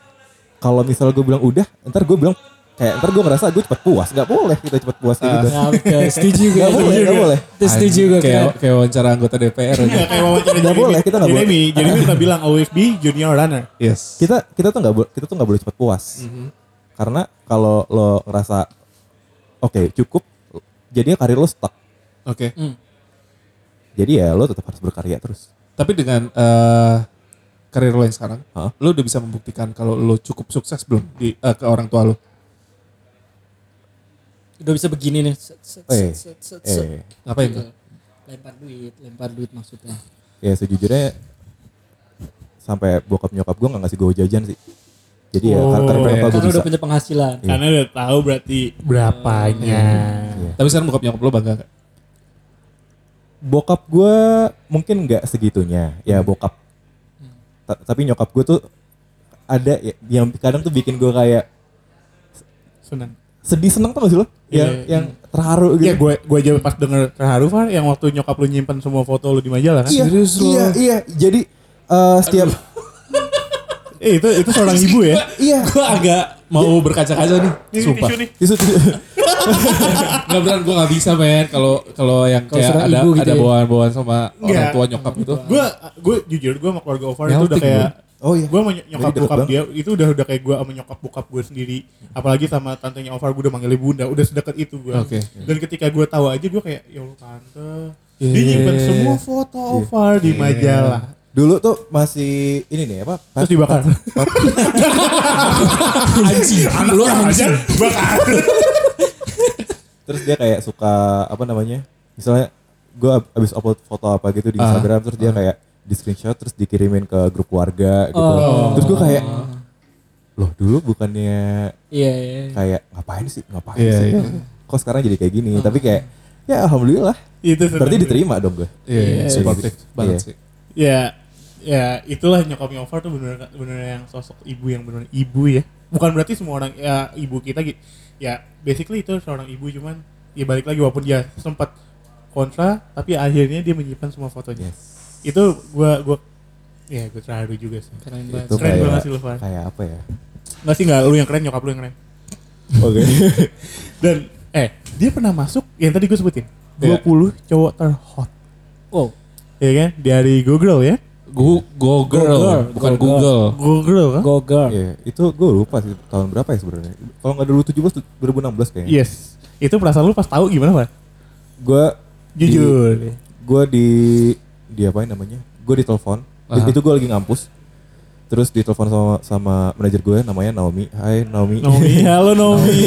kalau misal gue bilang udah ntar gue bilang kayak ntar gue ngerasa gue cepat puas nggak boleh kita cepat puas kayak gitu Nah, oke, setuju gue. nggak boleh nggak boleh setuju gue. Kayak, kayak wawancara anggota DPR aja. Nggak kayak wawancara Nggak boleh, kita nggak boleh. Jeremy, Jeremy pernah bilang always be junior runner. Yes. kita kita tuh nggak boleh kita tuh nggak boleh cepat puas karena kalau lo ngerasa oke cukup jadinya karir lo stuck Oke. Hmm. jadi ya lo tetap harus berkarya terus Tapi dengan eh, karir lo yang sekarang, Hah? lo udah bisa membuktikan kalau lo cukup sukses belum di eh, ke orang tua lo? Udah bisa begini nih. Set, set, eh set, set, set, set. eh Ngapain tuh? Lempar duit, lempar duit maksudnya. ya sejujurnya sampai bokap nyokap gue nggak ngasih gue jajan sih jadi ya Oh, karena berapa iya. gue Karena bisa udah punya penghasilan. Iya. Karena udah tahu berarti berapanya. Iya. Tapi sekarang bokap nyokap lo bangga gak? bokap gue mungkin nggak segitunya ya bokap Ta- tapi nyokap gue tuh ada ya- yang kadang tuh bikin gue kayak Senang. Sedih seneng tuh gak sih lo yang Iya. yang terharu gitu Iya gue gue aja pas denger terharu Far yang waktu nyokap lu nyimpan semua foto lu di majalah kan. iya Serius lo? iya iya jadi eh, setiap Eh itu itu seorang ibu ya. iya Gue agak mau berkaca-kaca nih. Sumpah. tisu nih. Itu tuh- Nggak beneran gue gak bisa men. Kalau kalau yang kayak ada ibu gitu ada ya? bawaan-bawaan sama orang tua nyokap itu. Gue gue jujur gue sama keluarga Ovar itu udah Melting, kayak oh iya. Gue nyokap Jadi bokap dia itu udah udah kayak gue sama nyokap bokap gue sendiri. Apalagi sama tantenya Ovar gue udah manggilnya bunda udah sedekat itu gue Oke. dan ketika gue tahu aja gue kayak ya Allah tante. Iya. dia nyimpan semua foto Ovar di majalah. Dulu tuh masih ini nih apa? Terus dibakar. Anjing. Lu anjing. bakar terus dia kayak suka apa namanya misalnya gue abis upload foto apa gitu di Ah. Instagram terus dia kayak di screenshot terus dikirimin ke grup keluarga gitu Oh. terus gue kayak loh dulu bukannya Iya, iya. kayak ngapain sih ngapain Iya, sih iya. kok sekarang jadi kayak gini tapi kayak ya alhamdulillah itu berarti diterima dong gue Iya, iya, Iya. supportive banget Iya. sih. ya ya itulah nyokapnya Ovar tuh bener bener yang sosok ibu yang bener ibu ya bukan berarti semua orang ya ibu kita gitu ya basically itu seorang ibu cuman ya balik lagi walaupun dia sempat kontra tapi akhirnya dia menyimpan semua fotonya yes itu gua gua ya gue terharu juga sih Keren banget. itu Keren kayak banget sih lu, Far. kayak apa ya nggak sih nggak lu yang keren nyokap lu yang keren oke dan eh dia pernah masuk yang tadi gue sebutin Iya. 20 cowok terhot Wow. ya kan dari Google ya Go, go girl, girl, bukan go Google. Google kan Go girl. Iya, itu gue lupa sih tahun berapa ya sebenarnya. Kalau nggak 2017, 2016 kayaknya. yes itu perasaan lu pas tahu gimana pak Gue jujur gue di di apa namanya? Gue ditelepon. Aha. Itu gue lagi ngampus. Terus ditelepon sama sama manajer gue namanya Naomi. Hai Naomi. Naomi, halo Naomi.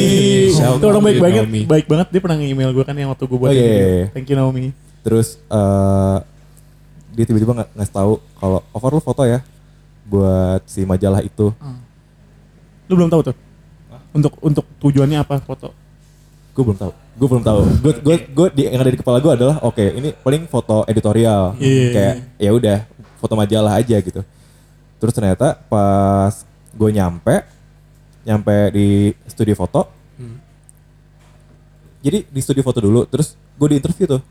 Itu orang baik banget, Naomi. baik banget. Dia pernah nge-email gue kan yang waktu gue buat Oh, iya, video. iya, iya. Thank you Naomi. Terus eh dia tiba-tiba nggak ngasih tahu kalau over lu foto ya buat si majalah itu. Lu belum tahu tuh? Untuk untuk tujuannya apa foto? Gue belum tahu. Gue belum tahu. Gue gue gue di yang ada di kepala gue adalah oke ini paling foto editorial. Iya. Kayak ya udah foto majalah aja gitu. Terus ternyata pas gue nyampe nyampe di studio foto. Jadi di studio foto dulu, terus gue di interview tuh.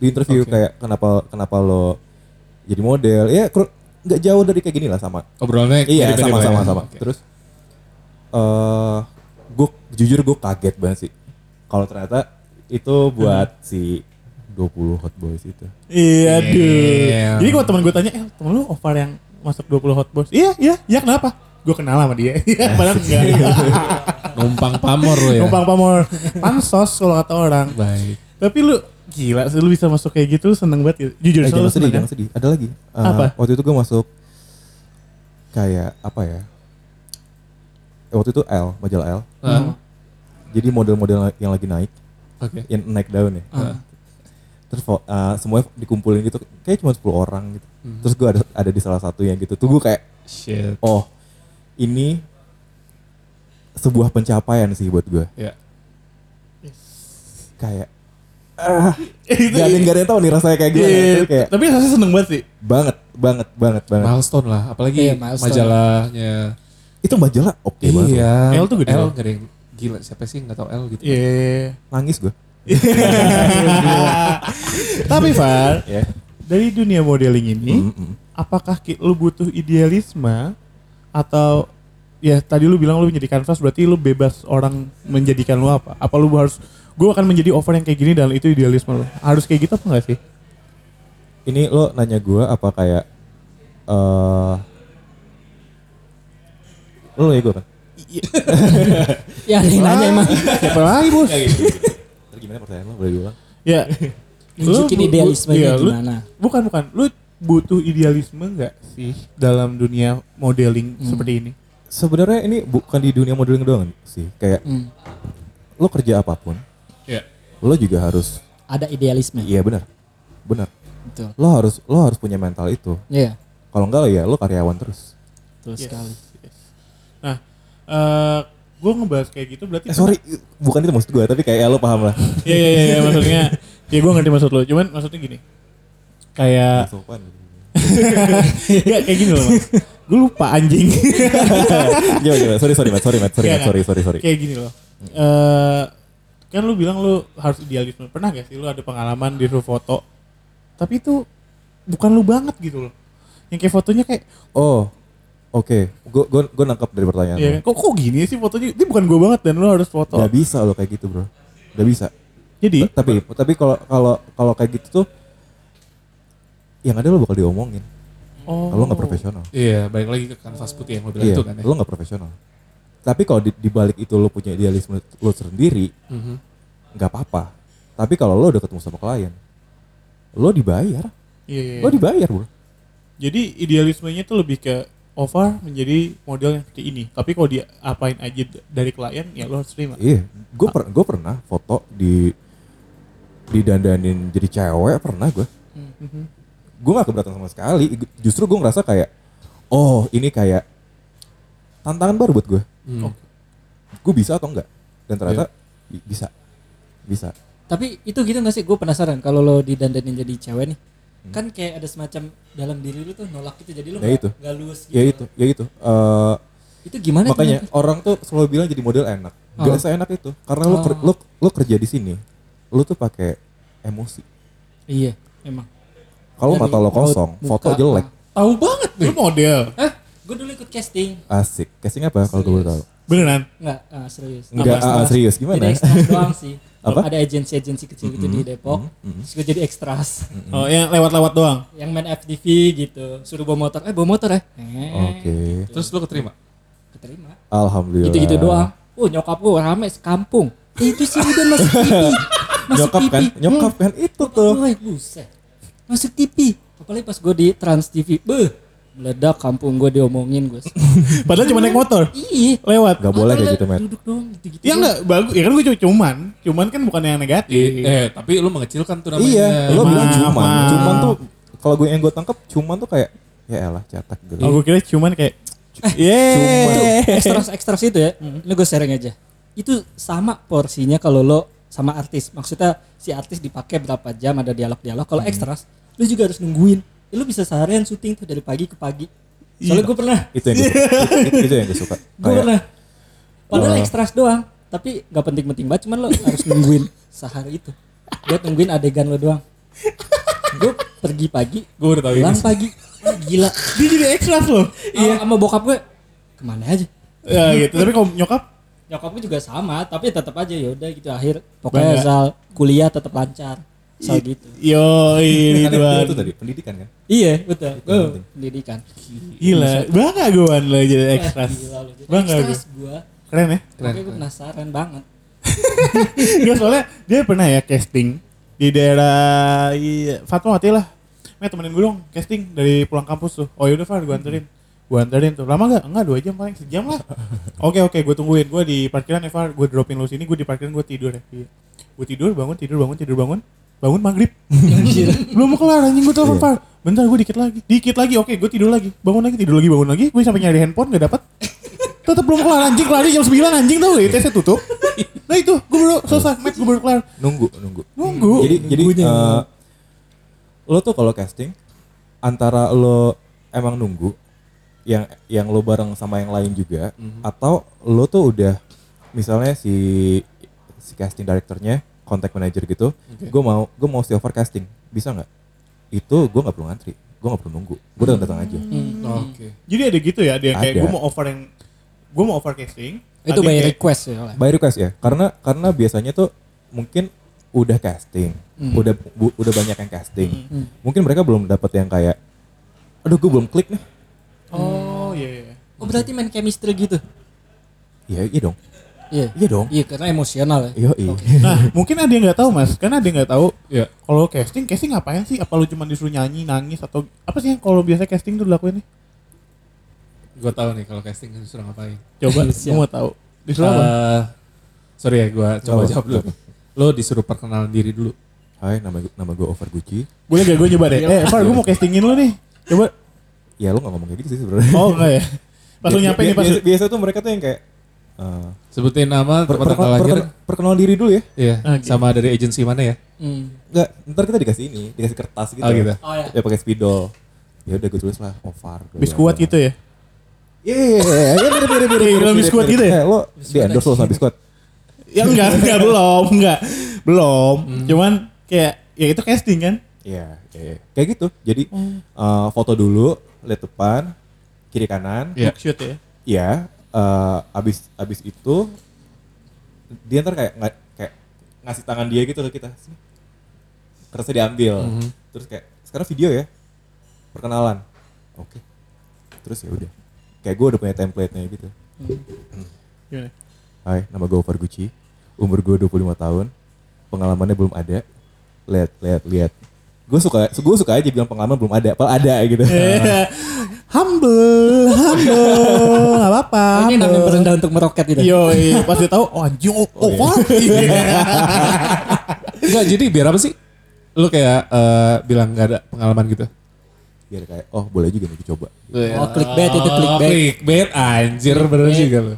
Di interview Oke. kayak kenapa kenapa lo jadi model? Ya nggak jauh dari kayak gini lah sama. Obrolannya Iya mirip-mirip sama ya. sama sama. Oke. Terus eh gue jujur gue kaget banget sih. Kalau ternyata itu buat si 20 hot boys itu. Iya, Damn. duh. Jadi kalau teman gue tanya, eh temen lu Ovar yang masuk 20 hot boys? Iya, iya, iya kenapa? Gue kenal sama dia. Iya, padahal enggak. Numpang pamor lo ya. Numpang pamor. Pansos kalau kata orang. Baik. Tapi lu gila sih lu bisa masuk kayak gitu seneng banget gitu. Jujur Eh, jangan sedih, seneng kan? jangan sedih. Ada lagi. Eh, Apa? Waktu itu gue masuk kayak apa ya? Eh, waktu itu L, majalah L. Ah, jadi model-model yang lagi naik, Oke. yang naik daun ya. Ah. Terus uh, semuanya dikumpulin gitu, kayak cuma 10 orang gitu. Hmm. Terus gue ada ada di salah satu yang gitu. Tuh gue kayak, Shit. oh ini sebuah pencapaian sih buat gue. Ya. Kayak ah, gak ada gak ada yang tahu nih rasanya kayak gimana. Iya, Tapi kayak tapi rasanya seneng banget sih. banget, banget, banget, banget. Milestone lah, apalagi Iya, milestone. majalahnya. Itu majalah oke banget. Iya. L tuh gede L yang gila siapa sih nggak tahu L gitu. Iya. Nangis gue. tapi Far, Ya. dari dunia modeling ini, Mm, mm. apakah lu butuh idealisme atau ya tadi lu bilang lu menjadi kanvas berarti lu bebas orang menjadikan lu apa? Apa lu harus gue akan menjadi over yang kayak gini dan itu idealisme lu? Harus kayak gitu apa enggak sih? Ini lo nanya gue apa kayak eh lo ya gue kan? Ya ada yang nanya emang. Siapa lagi bos? Terus gimana pertanyaan lo boleh diulang? ya. Nunjukin bu- idealismenya iya, lu- gimana. bukan bukan. Lu butuh idealisme enggak sih dalam dunia modeling seperti ini? Sebenarnya ini bukan di dunia modeling doang sih. Kayak Hmm. lo kerja apa pun, Ya. lo juga harus Ada idealisme. iya benar. Benar. Betul. Lo harus lo harus punya mental itu. Iya. Kalau enggak ya lo karyawan terus. Betul Yes, sekali. Eh gue ngebahas kayak gitu berarti Eh sorry, bukan itu maksud gue, tapi kayak ya lo paham lah. Iya iya iya maksudnya ya gue ngerti maksud lo. Cuman maksudnya gini kayak Sopan. ya kayak gini loh mas. Gue lupa anjing. Gimana gimana? Sorry sorry Matt, sorry Matt, sorry Iya, Matt, sorry sorry sorry. kayak gini loh. Eh kan lu bilang lu harus idealisme. Pernah gak sih lu ada pengalaman di foto? Tapi itu bukan lu banget gitu loh. Yang kayak fotonya kayak Oh, oke. Gue gue gue nangkap dari pertanyaan ya, lo. kok kok gini sih fotonya ini bukan gue banget dan lu harus foto Gak bisa lo kayak gitu bro. Gak bisa. jadi Ta- tapi tapi kalau kalau kalau kayak gitu tuh yang ada lo bakal diomongin oh kalau lo nggak profesional Iya, balik lagi ke kanvas putih yang lo bilang iya itu kan ya. lo nggak profesional tapi kalau di, di balik itu lo punya idealisme lo sendiri Mhm. Iya, nggak apa-apa tapi kalau lo udah ketemu sama klien lo dibayar iya, iya. lo dibayar bro Jadi idealismenya tuh lebih ke over menjadi model yang seperti ini. Tapi kalau dia apain aja dari klien ya lo harus terima. iya gue per, gue pernah foto di didandanin jadi cewek pernah gue Mhm. gue gak keberatan sama sekali justru gue ngerasa kayak oh ini kayak tantangan baru buat gue Hmm. gue bisa atau enggak dan ternyata bi- bisa bisa Tapi itu gitu gak sih? Gue penasaran kalau lo didandanin jadi cewek nih. Kan kayak ada semacam dalam diri lu tuh nolak gitu. Jadi lo Ya nggak itu. nggak luas gitu. ya itu ya itu Eh, Itu gimana? makanya nanti? orang tuh selalu bilang jadi model enak gak Oh. seenak itu karena lo ker- Oh. lo lo kerja di sini lo tuh pakai emosi Iya, emang. kalau mata lo kosong muka, foto jelek Tahu banget nih. Lu model. Hah? Gue dulu ikut casting. asik casting apa kalau gue boleh tahu Beneran. Enggak, ah, serius. enggak Apa, ah, serius Jadi gimana ekstras doang sih. Apa? Ada agensi-agensi kecil gitu di Depok. Terus gue jadi ekstras. Oh, yang lewat-lewat doang. Yang main FTV gitu. Suruh bawa motor. Eh, bawa motor ya? Eh, oke Terus lo keterima? Keterima. alhamdulillah Gitu-gitu doang. Oh, nyokap gue rame sekampung. Eh, itu sih udah masuk TV. Masuk nyokap TV. kan nyokap kan itu tuh Woi, buset. Masuk TV. Apalagi pas gue di Trans TV. Beuh, meledak kampung gue diomongin gue. Padahal cuma naik motor. Iya. Lewat. Gak boleh kayak gitu, Matt. Duduk gitu-gitu. Ya enggak bagus. Ya kan gue cuman. Cuman kan bukan yang negatif. Iya. Eh, tapi lo mengecilkan tuh namanya. Iya, lo bilang cuman. Cuman tuh kalau gue yang gue tangkap cuman tuh kayak ya elah cetak gitu. Oh, gue kira cuman kayak Itu Yeay. ekstras ekstras itu ya. Ini gue sharing aja. Itu sama porsinya kalau lo sama artis. Maksudnya si artis dipakai berapa jam ada dialog-dialog. Kalau ekstras, lo juga harus nungguin. Ya, lo bisa seharian syuting tuh dari pagi ke pagi. Soalnya gue pernah, Itu yang gue itu, itu yang gue suka. gue pernah. Padahal Wah. ekstras doang, tapi gak penting-penting banget. Cuman lo harus nungguin sehari itu. Gue nungguin adegan lo doang. Gue pergi pagi, Gue udah tahu ini. pulang pagi. Ah, gila. Dia jadi ekstras loh. Iya. Sama bokap gue ke mana aja? Ya gitu. Tapi kalau nyokap Nyokap gue juga sama, tapi tetap aja ya udah gitu akhir. Pokoknya asal kuliah tetap lancar. Asal gitu. yo ini kan Tuhan. itu tadi pendidikan kan. Iya, betul. Itu Gue penting. pendidikan. Gila. Bangga gue Wan, lo jadi ekstras. lu. Jadi Bangga gue. Keren ya. Keren. Gue penasaran banget. Enggak soalnya dia pernah ya casting di daerah iya, Fatma mati lah. Nih temenin gue dong casting dari pulang kampus tuh. Oh yaudah Far gue anterin. gue anterin tuh lama gak? enggak dua jam paling sejam lah oke oke gue tungguin gue di parkiran Eva gue dropin lu sini gue di parkiran gue tidur ya gue tidur bangun tidur bangun tidur bangun bangun maghrib. Belum mau kelar anjing gue telepon Iya. Far. Bentar gue dikit lagi dikit lagi. Oke gue tidur lagi. Bangun lagi tidur lagi bangun lagi. Gue sampai nyari handphone gak dapet. Tetap belum kelar anjing. Kelar jam 9 anjing tau. Gak ITC tutup. Nah itu gue baru selesai. Match gue baru kelar. Nunggu, nunggu. nunggu. Jadi jadi eh, lo tuh kalau casting antara lo emang nunggu yang yang lo bareng sama yang lain juga atau lo tuh udah misalnya si si casting directornya contact manager gitu gue mau gue mau over casting bisa nggak? Itu gue nggak perlu ngantri gue nggak perlu nunggu. Gue datang datang aja. Oke. jadi ada gitu ya ada yang kayak Ada. gue mau over yang gue mau over casting Itu by kayak- request ya. Oleh. by request ya karena karena biasanya tuh mungkin udah casting udah bu- udah banyak yang casting. Mungkin mereka belum dapat yang kayak aduh gue belum klik nih. Oh iya iya Oh berarti main chemistry gitu? iya iya dong Iya. iya dong Iya karena emosional ya. iya iya Nah, mungkin ada yang nggak tahu mas, karena ada yang nggak tahu. Iya. Kalau casting, casting ngapain sih? Apa lu cuma disuruh nyanyi, nangis atau apa sih yang kalau biasa casting tuh dilakuin nih? Gue tahu nih kalau casting disuruh ngapain. Coba, gue mau tahu. Disuruh apa? Eh, sorry ya, gue coba jawab dulu. Lo disuruh perkenalan diri dulu. Hai nama gue nama gue Over Gucci Boleh gak gue nyoba deh? Eh, Far, gue mau castingin lu nih. Coba. ya lo nggak ngomong kayak gitu sih sebenarnya Oh enggak ya? Pas lu nyampe nih pas. biasa, biasa tuh mereka tuh yang kayak eh, Sebutin nama, per- tempat per- tanggal per- lahir. per- perkenalan diri dulu ya Iya, Oke. sama dari agensi mana ya? Hmm. Enggak, ntar kita dikasih ini, dikasih kertas gitu. Oh, gitu. Oh ya. Ya pakai spidol. Ya udah gue tulis lah Ovar. Biskuat gitu ya? Iya, iya, iya, iya, mirip, mirip, mirip, Kayak biskuat gitu ya? Eh, lo di endorse lo sama biskuat. Ya enggak, enggak belum, enggak. Belum. Cuman kayak ya itu casting kan? Iya, iya, iya. kayak gitu. Jadi eh, foto dulu, lihat depan, kiri kanan. Iya. Shoot ya. Iya, eh, abis abis itu dia ntar kayak nggak kayak ngasih tangan dia gitu ke kita. Kertasnya diambil. Terus kayak sekarang video ya. Perkenalan. Oke. Terus ya udah. Kayak gue udah punya template-nya gitu. Gimana? Hai, nama gue Ovar Gucci. Umur gue 25 tahun. Pengalamannya belum ada. Lihat, lihat, lihat. Gue suka, gue suka aja bilang pengalaman belum ada. Padahal ada gitu. Humble, humble, nggak apa-apa. Oh, ini namanya berendah untuk meroket gitu. Yo, pas dia tahu, oh anjing, oh, oh, Far. Enggak, jadi biar apa sih? Lo kayak eh, bilang nggak ada pengalaman gitu? Biar kayak, oh boleh juga nih coba. Oh, clickbait itu Oh, clickbait. clickbait, anjir bener Clickbait. juga lo.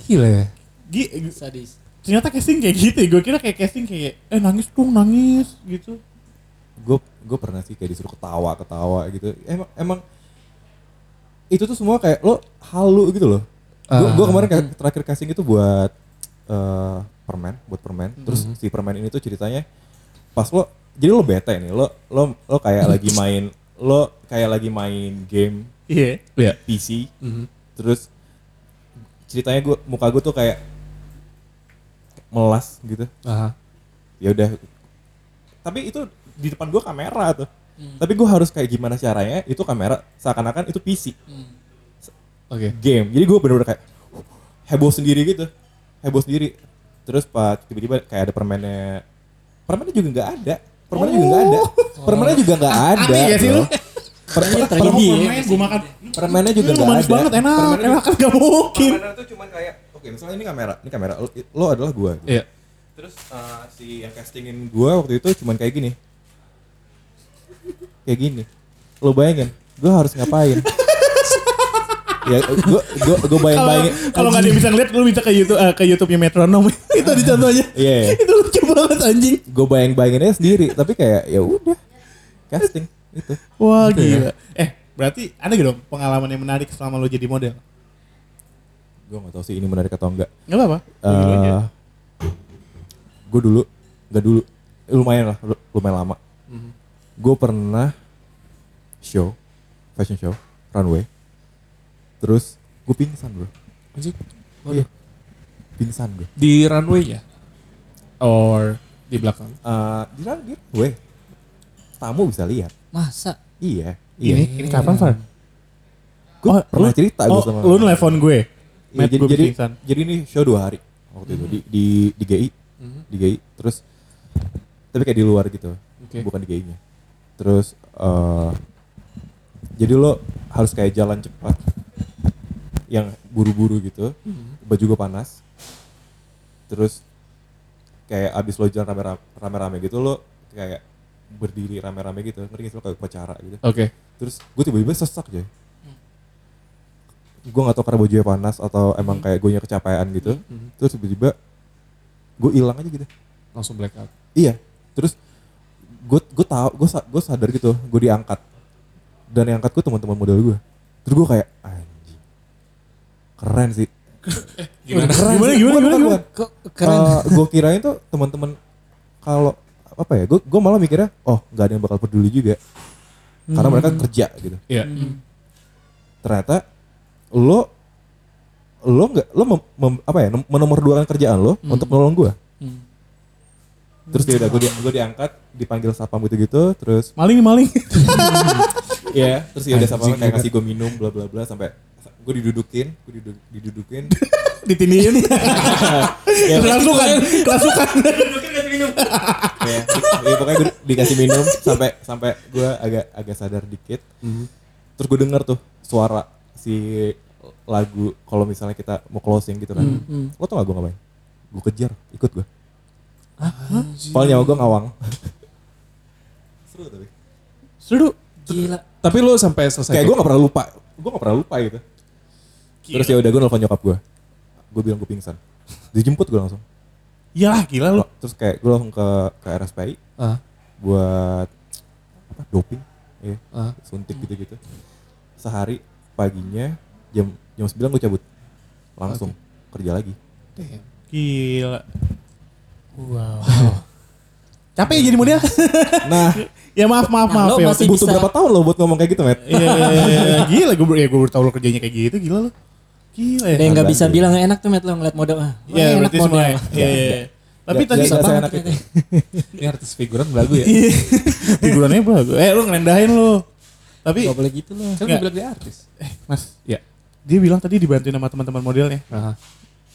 Gila ya. Gi- Sadis. ternyata casting kayak gitu gue kira kayak casting kayak eh nangis dong nangis gitu gue gue pernah sih kayak disuruh ketawa ketawa gitu emang emang itu tuh semua kayak lo halu gitu loh gue Ah. kemarin kayak terakhir casting itu buat eh, permen buat permen terus si permen ini tuh ceritanya pas lo jadi lo bete nih lo lo lo kayak lagi main lo kayak lagi main game iya Iya. PC Mhm. terus ceritanya gue muka gue tuh kayak melas gitu Aha. ya udah tapi itu di depan gua kamera tuh tapi gua harus kayak gimana caranya itu kamera seakan-akan itu PC Oke. game. Jadi gua bener-bener kayak heboh sendiri gitu. Heboh sendiri. Terus pas tiba-tiba kayak ada permennya permennya juga nggak ada. Permennya juga nggak ada. Permennya juga nggak ada. Aneh ya sih lu? Per- per- Tragedi per- ya. gue makan. Permennya juga Hmm, nggak ada. banget enak Permennya enak kan gak mungkin. Permennya tuh cuman kayak oke misalnya ini kamera ini kamera lo, lo adalah gua. Gitu. Iya. Terus uh, si yang castingin gua waktu itu cuman kayak gini. Kayak gini. Lo bayangin, gua harus ngapain? ya gua gua gua bayang kalau bayangin. kalau nggak ada yang bisa ngeliat lu bisa ke YouTube eh, ke YouTube-nya Metronom itu di contohnya Iya, iya. itu lucu banget anjing Gua bayang bayanginnya sendiri, tapi kayak ya udah casting itu. wah Gitu ya. gila eh berarti ada gitu dong pengalaman yang menarik selama lu jadi model Gua nggak tahu sih ini menarik atau enggak. nggak apa-apa aja. Eh gue dulu nggak dulu lumayan lah lu- lumayan lama. Gue pernah show fashion show runway. Terus gue pingsan bro. Anjing. Iya. Pingsan gue. Di runway-nya? Or di belakang? Eh di run- di runway. Tamu bisa lihat. Masa? Iya. ini Iya. ini kapan Far Gue Oh, pernah lu- cerita oh, gue sama. lu nelfon gue Iya, jadi, gue jadi, pingsan jadi ini show dua hari waktu itu di di di GI, di GI. Terus tapi kayak di luar gitu, Oke. bukan di GI-nya. Terus eh Jadi lo harus kayak jalan cepat. Yang buru-buru gitu. Baju gue panas. Terus kayak abis lo jalan rame-rame, gitu lo kayak berdiri rame-rame gitu. Ngerti gak sih lo kayak upacara gitu. Oke. Terus gue tiba-tiba sesak aja. Gue gak tau karena bajunya panas atau emang kayak gue kecapean gitu. Terus tiba-tiba gue hilang aja gitu. Langsung black out. Iya. Terus gue gue tau gue gue sadar gitu gue diangkat dan yang angkat gue teman-teman model gue. Terus gue kayak anjing keren sih. Gimana? Keren Gimana, sih. gimana, Bukan, gimana, bukan, bukan. Kok keren. gue kirain tuh teman-teman kalau apa ya gue gue malah mikirnya oh nggak ada yang bakal peduli juga karena mereka kerja gitu Iya. ternyata lo lo nggak lo mem, mem- apa ya menomorduakan kerjaan lo untuk menolong gue Hmm. Terus dia udah gue di, gue diangkat dipanggil sapam gitu gitu terus Maling maling. ya terus ya udah sapam kayak kasih gue minum bla bla bla sampai gue didudukin gue didu- didudukin. Ditindihin. ya, Kelasukan. Kelasukan. ya, ya, pokoknya gue dikasih minum sampai sampai gue agak agak sadar dikit. Terus gue denger tuh suara si lagu kalau misalnya kita mau closing gitu kan. Lo tau gak gue ngapain? Gue kejar ikut gue Soalnya nyawa gue ngawang seru tapi Seru. Gila. Tapi lu sampai selesai. kayak gue gak pernah lupa gue gak pernah lupa gitu terus ya udah gue nelfon nyokap gue gue bilang gue pingsan dijemput gue langsung Iyalah gila lu. terus kayak gue langsung ke ke RSPI Ah, buat apa doping ya ah. suntik gitu gitu sehari paginya jam jam 9 gue cabut langsung kerja lagi Damn. Gila. Wow. Capek ya jadi model. nah ya maaf maaf Nah, maaf lo ya. masih butuh bisa- berapa tahun lo buat ngomong kayak gitu met Iya iya, iya, iya. gila gue ya gue baru tahu lo kerjanya kayak gitu gila lo. Gila ya. Yang nggak bisa bilang enak tuh met lo ngeliat model ah. Iya enak berarti semua. ya. model. Iya iya. iya. Tapi Nggak- tadi nggak banget seenak itu. Ini artis figuran belagu ya. Iya. figurannya bagus. Eh lu ngerendahin lo. Tapi Gak boleh gitu loh. Kan Nggak. bilang dia artis. eh Mas, Iya. dia bilang tadi dibantuin sama teman-teman modelnya.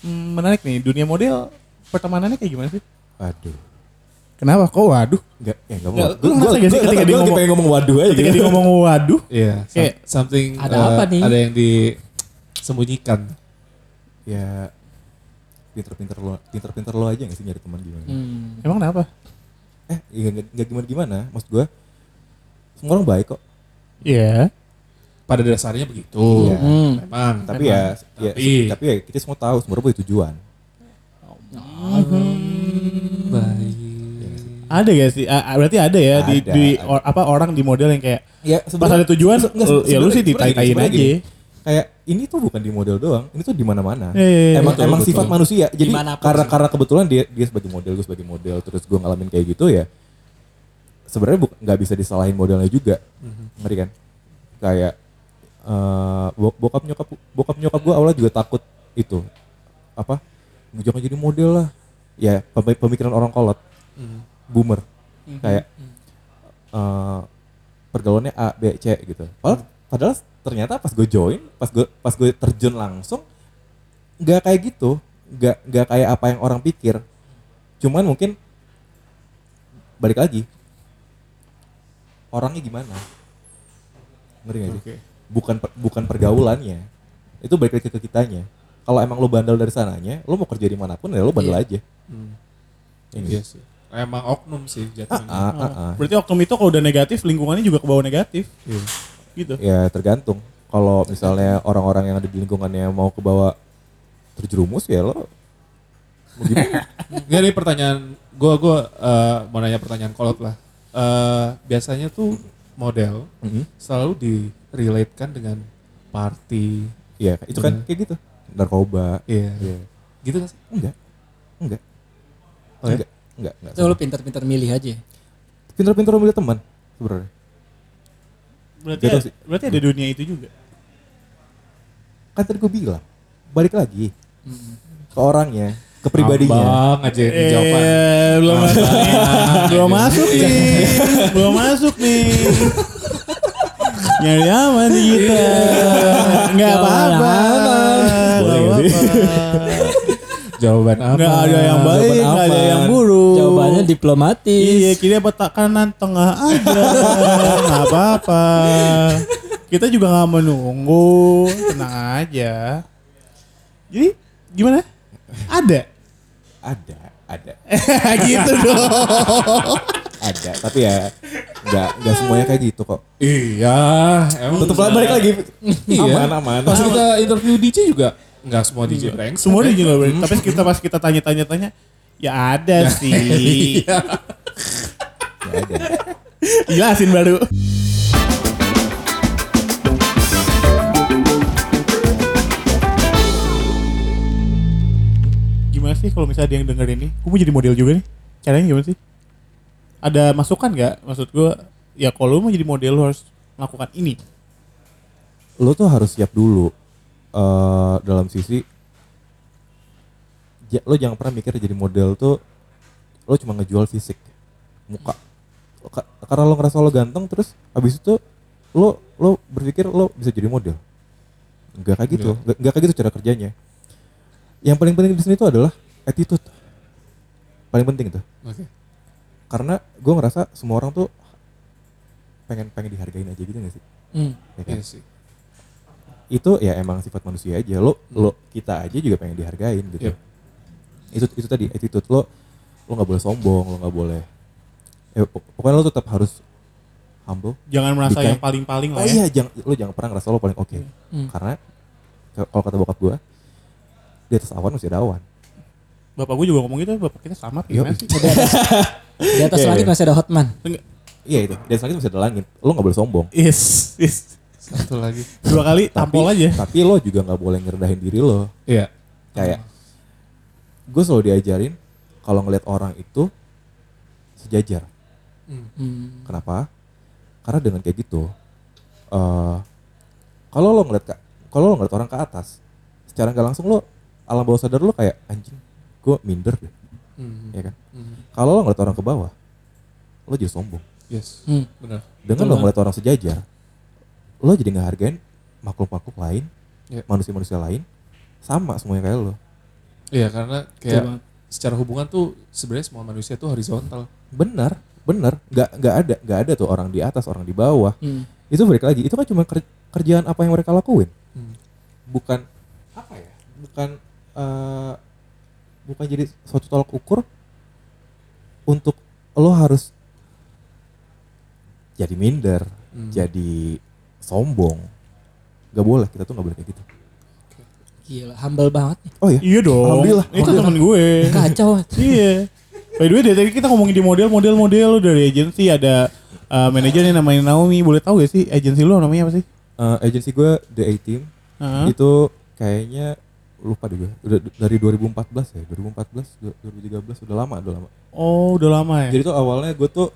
Hmm, menarik nih, dunia model pertemanannya kayak gimana sih? aduh Kenapa? Kok waduh? Enggak, ya enggak Nggak, mau. lu ngerasa gak sih ketika dia ngomong- pengen ngomong waduh aja Ketika gitu. dia ngomong waduh, Iya. some- Kayak, something. ada eh, apa nih? Ada yang disembunyikan. Ya pinter-pinter lo, pinter-pinter lo aja gak sih nyari teman gimana? Hmm. emang kenapa? Eh, ya nggak nggak gimana-gimana. Maksud gue, semua orang baik kok. Iya. Pada dasarnya begitu. Iya. Hmm. Memang. Tapi ya, ya, Tapi- tapi ya kita semua tahu semua orang punya tujuan. Baik. Ada gak sih? Ah, berarti ada ya di, Ada, di ada. or- apa orang di model yang kayak Ya, pas ada tujuan, se- nggak, eh, ya lu sih ditai-taiin sebenarnya aja. gini. Kayak ini tuh bukan di model doang, ini tuh di mana-mana. Iya, iya, iya. emang Betul, emang betul. sifat manusia. Jadi Di mana pun karena sih. karena kebetulan dia dia sebagai model, gue sebagai model, terus gue ngalamin kayak gitu ya. Sebenarnya nggak bisa disalahin modelnya juga, ngerti kan? Kayak eh, bo- bokap nyokap bokap nyokap gue awalnya juga takut itu apa? Jangan jadi model lah. Ya pemi- pemikiran orang kolot, boomer, kayak eh, pergaulannya A, B, C gitu. Padahal, padahal ternyata pas gue join, pas gue pas gue terjun langsung, nggak kayak gitu, nggak nggak kayak apa yang orang pikir. Cuman mungkin balik lagi, orangnya gimana? Ngerti gak sih? Oke. Bukan per- bukan pergaulannya, itu balik lagi ke kitanya. Kalau emang lo bandel dari sananya, lo mau kerja di mana pun ya lo bandel Iya. aja. Hmm. Ini. Iya sih. Emang oknum sih Ah, jatuhnya. ah, ah, ah. Berarti oknum itu kalau udah negatif, lingkungannya juga ke bawah negatif. Iya. Gitu. Ya tergantung. Kalau misalnya orang-orang yang ada di lingkungannya mau ke bawah terjerumus ya lo mau gimana? Pertanyaan. Gue gua eh, mau nanya pertanyaan kolot lah. Eh, biasanya tuh model Mhm. selalu direlatekan dengan party. Iya, itu kan Hmm. kayak gitu. Narkoba. Iya. Iya. Gitu kan? Enggak. Enggak. Oh ya? Enggak. Enggak, enggak. Itu lo pinter-pinter milih aja. Pinter-pinter milih teman sebenarnya. Berarti, ada, sih. berarti ada dunia itu juga. Kan tadi gue bilang, balik lagi ke orangnya, ke pribadinya. Bang aja ini jawaban. Eh, belum masuk nih. belum masuk nih. belum masuk nih. Nyari aman kita. Enggak apa-apa. Boleh Nggak apa-apa. Jawaban apa? Nggak ada yang baik, nggak ada yang buruk. Jawabannya diplomatis. Iya, kira petak kanan tengah aja. Nggak apa-apa. Kita juga nggak menunggu, tenang aja. Jadi gimana? Ada, Ada, ada, gitu dong. Ada. Tapi ya nggak nggak semuanya kayak gitu kok. Iya, emang Tetep lah balik lagi. Iya. Aman, aman. Pas kita interview DJ juga nggak semua DJ brengsek. Semua dia juga Hmm. boleh. Tapi kita pas kita tanya-tanya-tanya, ya ada sih. Iya. Ya ada. Jelasin baru. Gimana sih kalau misalnya ada yang denger ini? Gue mau jadi model juga nih. Caranya gimana sih? Ada masukan nggak? Maksud gue, ya kalau lu mau jadi model lu harus melakukan ini. Lo tuh harus siap dulu. Eh dalam sisi ja- lo jangan pernah mikir jadi model tuh lo cuma ngejual fisik muka. Ka- karena lo ngerasa lo ganteng terus habis itu lo lo berpikir lo bisa jadi model. Nggak kayak gitu. Nggak. Nggak kayak gitu cara kerjanya. Yang paling penting di sini tuh adalah attitude. Paling penting tuh Oke. Karena gue ngerasa semua orang tuh pengen pengen dihargain aja gitu gak sih Hmm. Ya kan? Iya sih. itu ya emang sifat manusia aja lo lo kita aja juga pengen dihargain gitu Yep. itu itu tadi attitude lo lo nggak boleh sombong lo nggak boleh eh, pok- pokoknya lo tetap harus humble Jangan merasa Dikain. yang paling-paling lah oh ya. iya jangan lo jangan pernah ngerasa lo paling oke Hmm. karena ke- kalau kata bokap gua di atas awan masih ada awan Bapak gue juga ngomong gitu, bapak kita sama Yo. gimana sih? Di atas Iya, langit iya. masih ada Hotman. iya itu di atas langit masih ada langit lo nggak boleh sombong Is, is. Satu lagi. Dua kali tampol aja. tapi lo juga nggak boleh ngerendahin diri lo Iya. kayak gue selalu diajarin kalau ngelihat orang itu sejajar Hmm. Kenapa? Karena dengan kayak gitu, eh kalau lo ngeliat ka- kalau lo ngeliat orang ke atas, secara nggak langsung lo alam bawah sadar lo kayak anjing, gue minder deh, Hmm. ya kan? Hmm. Kalau lo ngeliat orang ke bawah, lo jadi sombong. Yes. Hmm. Benar. Dengan lo ngeliat orang sejajar, lo jadi nggak hargain makhluk-makhluk lain, Iya. manusia-manusia lain, sama semuanya kayak lo. Iya karena kayak banget. secara hubungan tuh sebenarnya semua manusia tuh horizontal. Benar, benar, nggak nggak ada nggak ada tuh orang di atas, orang di bawah. Hmm. Itu balik lagi, itu kan cuma ker- kerjaan apa yang mereka lakuin. Hmm. bukan apa ya bukan eh, bukan jadi suatu tolak ukur untuk lo harus jadi minder Hmm. jadi sombong nggak boleh kita tuh nggak boleh kayak gitu Gila, humble banget nih. oh ya Iya dong. Alhamdulillah. Itu temen gue. Kacau. iya. By the way dari tadi kita ngomongin di model, model, model lu dari agensi ada uh, manajernya namanya Naomi. Boleh tahu gak sih agensi lu namanya apa sih? Eh, agensi gue The A Team Hah? itu kayaknya lupa deh gue udah dari 2014 ya 2014 du- 2013 udah lama udah lama Oh, udah lama ya. Jadi tuh awalnya gue tuh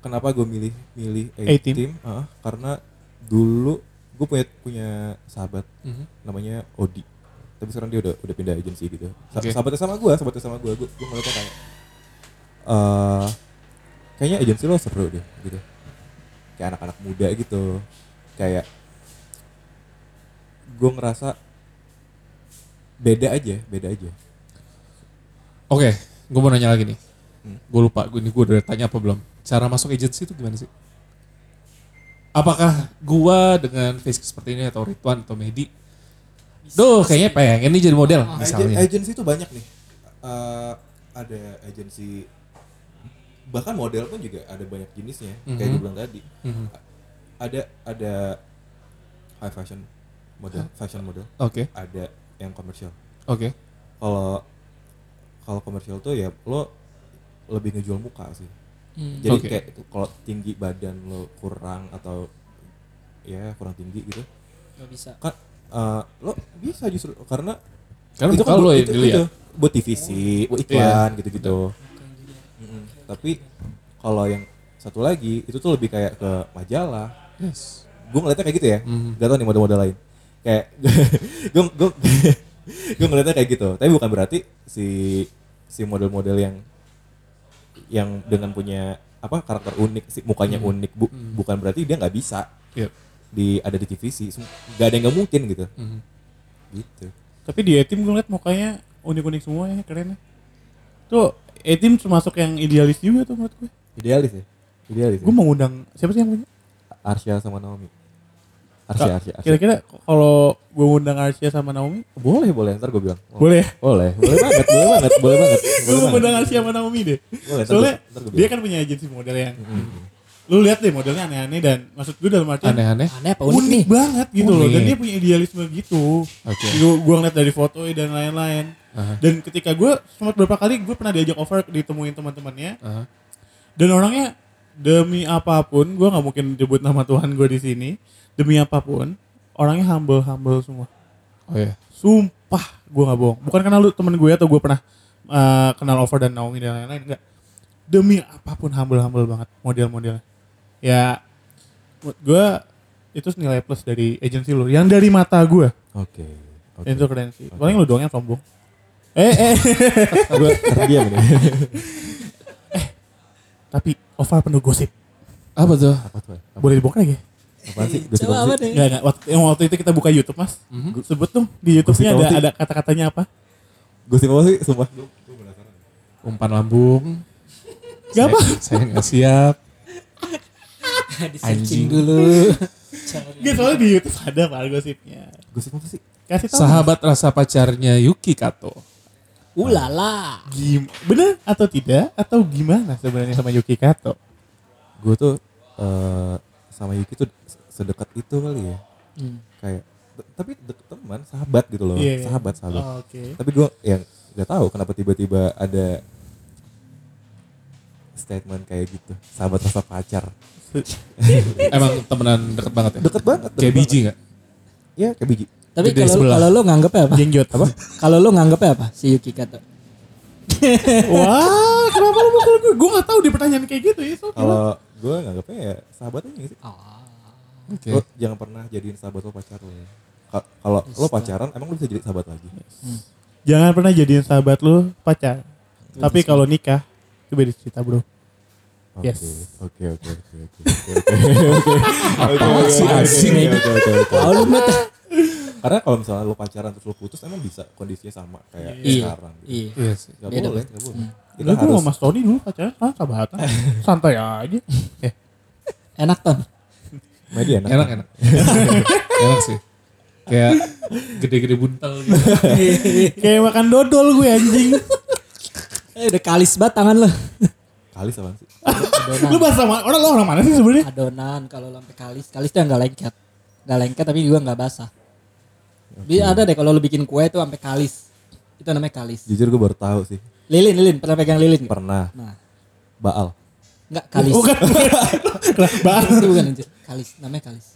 kenapa gue milih milih A A-Team? team? Ah, karena dulu gue punya punya sahabat Mhm. namanya Odi. Tapi sekarang dia udah udah pindah agensi gitu. Sa- Oke. Sahabatnya sama gue, sahabatnya sama gue. Gue gue ngeliatnya kayak eh kayaknya agensi lo seru deh gitu. Kayak anak-anak muda gitu. Kayak gue ngerasa beda aja, beda aja. Oke, gue mau nanya lagi nih. Hmm. Gue lupa, gue ini gue udah tanya apa belum? Cara masuk agensi itu gimana sih? Apakah gua dengan face seperti ini atau Ridwan atau Medi, Duh, kayaknya pengen nih jadi model Agen- misalnya. Agensi itu banyak nih. Eh, ada agensi bahkan model pun juga ada banyak jenisnya kayak Mhm. gue bilang tadi. Mhm. Ada ada high fashion model, fashion model, Oke, ada yang komersial. oke. Kalau kalau komersial tuh ya lo lebih ngejual muka sih. Hmm. Jadi Oke. kayak kalau tinggi badan lo kurang atau ya kurang tinggi gitu, Gak bisa. kan eh, lo bisa justru karena Karena itu kan lo itu- dilihat. itu buat TVC, buat iklan gitu-gitu. Mm-mm. Tapi kalau yang satu lagi itu tuh lebih kayak ke majalah. Yes. Gue ngeliatnya kayak gitu ya. Mhm. Gak tau nih model-model lain. Kayak gue gue gue ngeliatnya kayak gitu. Tapi bukan berarti si si model-model yang yang dengan punya apa karakter unik, si mukanya Hmm. unik, bu- Hmm. bukan berarti dia nggak bisa Yep. di ada di TVC. Sem- Gak ada yang nggak mungkin gitu. Mhm. Gitu. Tapi di A-Team gue ngeliat mukanya unik-unik semua ya, keren. Tuh, A-Team termasuk yang idealis juga tuh menurut gue. Idealis ya. Idealis. Gue ya? mau ngundang, siapa sih yang punya? Arsya sama Naomi. Arsya, Arsya, Arsya. Kira-kira kalau gue undang Arsya sama Naomi, Boleh, boleh. Ntar gue bilang. Oh, boleh? Boleh, boleh banget, boleh banget, boleh banget. Gue undang Arsya sama Naomi deh. Boleh, ntar Soalnya gua- ntar gua dia kan punya agensi model yang Mm-mm. lu lihat deh modelnya aneh-aneh dan maksud gue dalam artian Aneh-aneh. Aneh apa unik, unik, banget gitu loh dan Unik. dia punya idealisme gitu. Oke. Gue gue ngeliat dari foto dan lain-lain. Aha. Dan ketika gue sempat berapa kali gue pernah diajak over ditemuin teman-temannya Aha. dan orangnya demi apa pun gue nggak mungkin nyebut nama Tuhan gue di sini. Demi apa pun orangnya humble humble semua. Oh ya. sumpah gue nggak bohong. Bukan karena lu temen gue atau gue pernah uh, kenal over dan Naomi dan lain-lain enggak demi apa pun humble humble banget model-modelnya. Ya gue itu nilai plus dari agensi lu yang dari mata gue Oke. oke. itu keren sih. Paling lu doang yang sombong. Eh eh. Gue terdiam ini. tapi over penuh gosip Apa tuh? Apa tuh? Apa, boleh dibongkar lagi apaan sih? Gosip Coba apa apa deh? Enggak, enggak. Waktu, yang waktu itu kita buka YouTube, Mas. Sebut dong di YouTube-nya ada apa ada kata-katanya apa? Gosip apa sih? Sumpah. Umpan lambung. Gak apa. Saya, nggak siap. Anjing. dulu. Enggak, soalnya di YouTube ada Pak gosipnya. Gosip apa sih? Kasih tahu. Sahabat rasa pacarnya Yuki Kato. Ulala. Gim bener atau tidak atau gimana sebenarnya sama Yuki Kato? Gue tuh eh, sama Yuki tuh sedekat itu kali ya. Hmm. Kayak tapi deket teman, sahabat gitu loh. Iya, iya. Sahabat, sahabat. Oh, Oke. Tapi gue yang nggak tahu kenapa tiba-tiba ada statement kayak gitu. Sahabat rasa pacar. Emang temenan deket banget ya? Deket banget. Kayak deket biji nggak? banget. Iya, kayak biji. Tapi kalau kalau lo nganggapnya apa? Jengjot apa? Kalau lo nganggapnya apa si Yuki Kato? Wah, kenapa lu mukul gue? Gue gak tahu di pertanyaan kayak gitu ya. So, Kalau gue nganggapnya ya sahabat aja sih. Oke. Lo jangan pernah jadiin sahabat lo pacar lo. Ka- Kalau lo pacaran, emang lo bisa jadi sahabat lagi. Jangan pernah jadiin sahabat lu pacar. Tapi kalau nikah, itu beda cerita bro. Oke, Yes. oke, oke, oke, oke, oke, oke, oke, Apaan sih, oke, anjing? oke, oke, oke, oke. Karena kalau misalnya lo pacaran terus lo putus, emang bisa kondisinya sama kayak Iya. sekarang. Gitu. Iya. Iya sih. Gak Beda, boleh, gak boleh. Kita Lu gue harus sama Mas Tony dulu pacaran, ah, sahabatan. Santai aja. Eh, Enak ton. media enak. Enak enak. enak sih. Kayak gede-gede buntel gitu. kayak makan dodol gue anjing. Eh udah kalis banget tangan lo. Kali sama sih. Adonan. lu bahas sama orang lo orang mana sih sebenarnya? Adonan kalau lo sampai kalis. Kalis tuh yang nggak lengket. Nggak lengket tapi juga nggak basah. Bi- Ada deh kalau lo bikin kue tuh sampai kalis. Itu namanya kalis. Jujur gue baru tahu sih. Lilin, lilin. Pernah pegang lilin? Pernah Nah, Baal. nggak kalis. Bukan. Bang. Itu bukan anjir. Kalis, namanya kalis.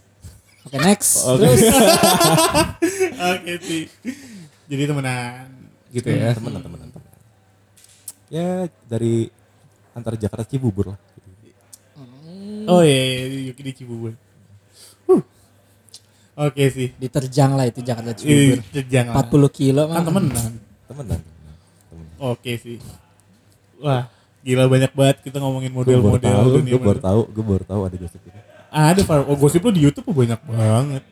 Oke next. Terus Oke sih. Jadi temenan. Gitu ya. Temenan, temenan, temenan. Ya dari antara Jakarta Cibubur lah. Oh iya, iya Yuki di Cibubur. Oke sih. diterjang lah itu Jakarta Cibubur. jangan. 40 kilo Kan mah. temenan. Temenan. temenan. Oke sih. Wah, gila banyak banget kita ngomongin model-model dunia gue baru tahu, gue baru tahu ada gosip itu. Ada Far. Oh, gosip lo di YouTube banyak banget.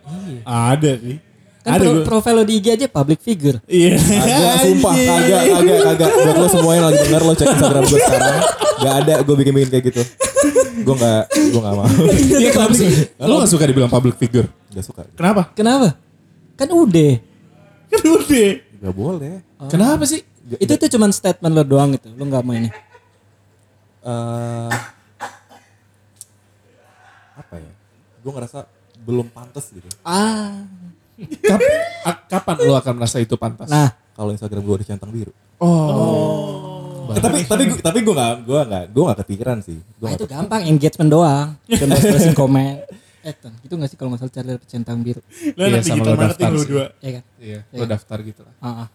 Ada sih. Kan ada pro- profil lo di IG aja public figure. Iya. Kagak, sumpah, kagak, kagak, kagak. Buat lo semua yang lagi denger lo cek Instagram gue sekarang. Gak ada gue bikin-bikin kayak gitu. Gue gak, gue gak mau. Iya kenapa sih? Lu gak suka dibilang public figure? Gak suka. Kenapa? Kenapa? Kan udah. Kan udah. Gak boleh. Kenapa sih? Itu tuh cuman statement lo doang gitu. Lo nggak mau ini. eh apa ya? Gue ngerasa belum pantas gitu. Ah. Kap- a- kapan lu akan merasa itu pantas? Nah, Kalau Instagram gue ada centang biru. Oh. Tapi tapi gu- tapi gue gak gue gak gue gak kepikiran sih. Gue ah, itu gampang engagement doang. Dan balesin komen. Eh, itu gak sih kalau nggak salah cari centang biru? Lo Iya, sama lo daftar lu sih. dua. Iya kan? Iya, lu daftar gitu lah. Ah, ah.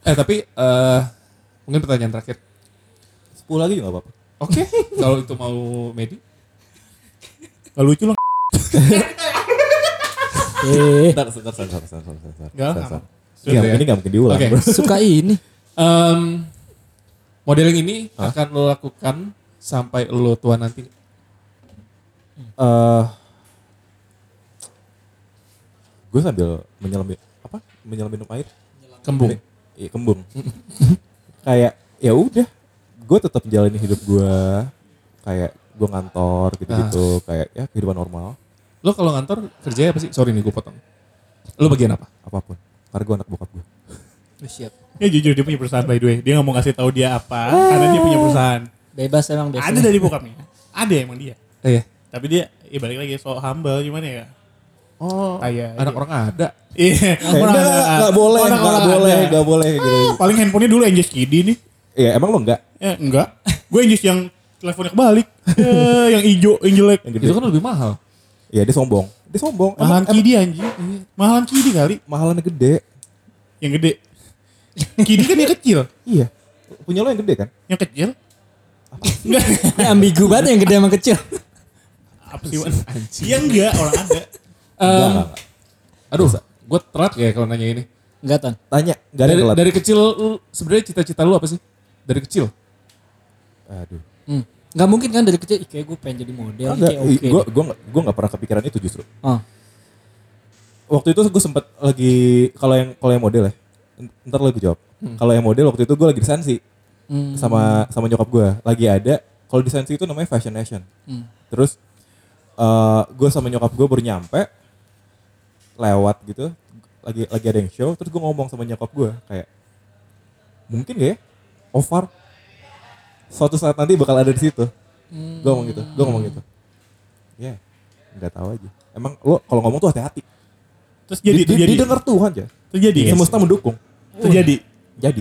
Eh tapi eh mungkin pertanyaan terakhir. 10 lagi gak apa-apa. Oke, kalau itu mau Medi. Gak lucu lo. Eh, Bentar, bentar, bentar, bentar, bentar, bentar, Nggak, bentar. nggak. Ini gak, ini gak mungkin diulang Oke. bro. suka ini. Em, modeling ini akan lo lakukan sampai lo tua nanti. Eh, gue sambil menyelam apa menyelam minum air Kembung. iya kembung kayak ya udah gue tetap jalani hidup gue kayak gue ngantor gitu gitu kayak ya kehidupan normal Lo kalau ngantor kerjanya apa sih? Sorry nih gue potong. Lo bagian apa? apa pun. Karena gue anak bokap gue. Oh, siap. Ya jujur dia punya perusahaan by the way. Dia nggak mau ngasih tahu dia apa karena dia punya perusahaan. Bebas emang biasanya. Ada dari bokapnya. Ada emang dia. Eh ya. Tapi dia ya balik lagi so humble gimana ya? Oh, Kayak anak orang ada. Iya, orang Enggak, ada- enggak boleh, orang- enggak orang boleh, enggak boleh gitu. Paling handphonenya dulu Anjus Kidi nih. Iya, emang lo enggak? Ya enggak. Gue Anjus yang teleponnya kebalik. Eh, yang hijau, yang jelek. Itu kan lebih mahal. Iya, dia sombong. Dia sombong. Mahalan emang Kidi anjing. Mahalan Kidi kali. mahalannya gede. Yang gede. Kidi kan yang kecil. Iya. Punya lo yang gede kan? Yang kecil. Enggak. Ini ambigu banget yang gede sama kecil. Apa sih? Iya enggak, orang ada. Enggak. aduh, gue terat ya kalau nanya ini. Enggak, Ton. Tanya, enggak ada Dari, telat. dari kecil, sebenarnya cita-cita lu apa sih? Dari kecil? Aduh. Hmm. Nggak mungkin kan dari kecil, "Ih, kayak gue pengen jadi model, Enggak, kayak oke. gue gue enggak pernah kepikiran itu justru. Oh. Waktu itu gue sempet lagi kalau yang kalau yang model ya. Ntar lo gue jawab. Kalau yang model waktu itu gue lagi di Sansi Hmm. sama sama nyokap gue. Lagi ada kalau di Sansi itu namanya Fashion Nation. Hmm. Terus eh gue sama nyokap gue baru nyampe lewat gitu lagi lagi ada yang show terus gue ngomong sama nyokap gue kayak mungkin gak ya Ovar suatu saat nanti bakal ada di situ gue ngomong gitu gue ngomong gitu ya nggak tahu aja emang lo kalau ngomong tuh hati-hati Terus jadi, Di- di- terjadi. didengar Tuhan aja Terjadi. guys. semesta mendukung Terjadi. jadi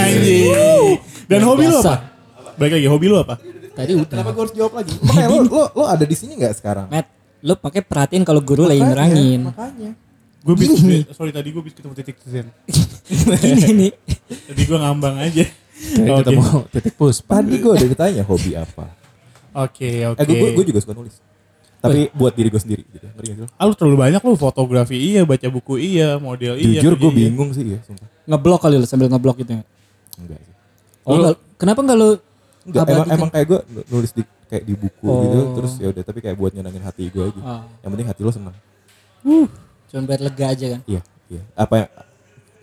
Anjing. Dan hobi lu apa? Balik lagi, hobi lu apa? Tadi udah. kenapa gue harus jawab lagi makanya lo lo lo ada di sini nggak sekarang Matt, lu pakai perhatiin kalau guru lagi nerangin. makanya Gue bis, Gini. sorry tadi gue bis ketemu titik zen. Gini nih. Tadi gue ngambang aja. Kayak Oke. ketemu titik puspa. tadi gue udah ditanya hobi apa Oke, oke. eh gue gue juga suka nulis tapi buat diri gue sendiri gitu ngerti gak sih lo? Ah, lu terlalu banyak lu fotografi iya, baca buku iya, model iya. Jujur gue iya. bingung sih ya, sumpah. Ngeblok kali lu sambil ngeblok gitu. Enggak sih. Oh, Lu- enggak. kenapa enggak lu Enggak, emang, emang kayak gue nulis di kayak di buku Oh. gitu, terus ya udah tapi kayak buat nyenangin hati gue aja. Oh. Yang penting hati lo senang. Cuma biar lega aja kan. Iya, iya. Apa yang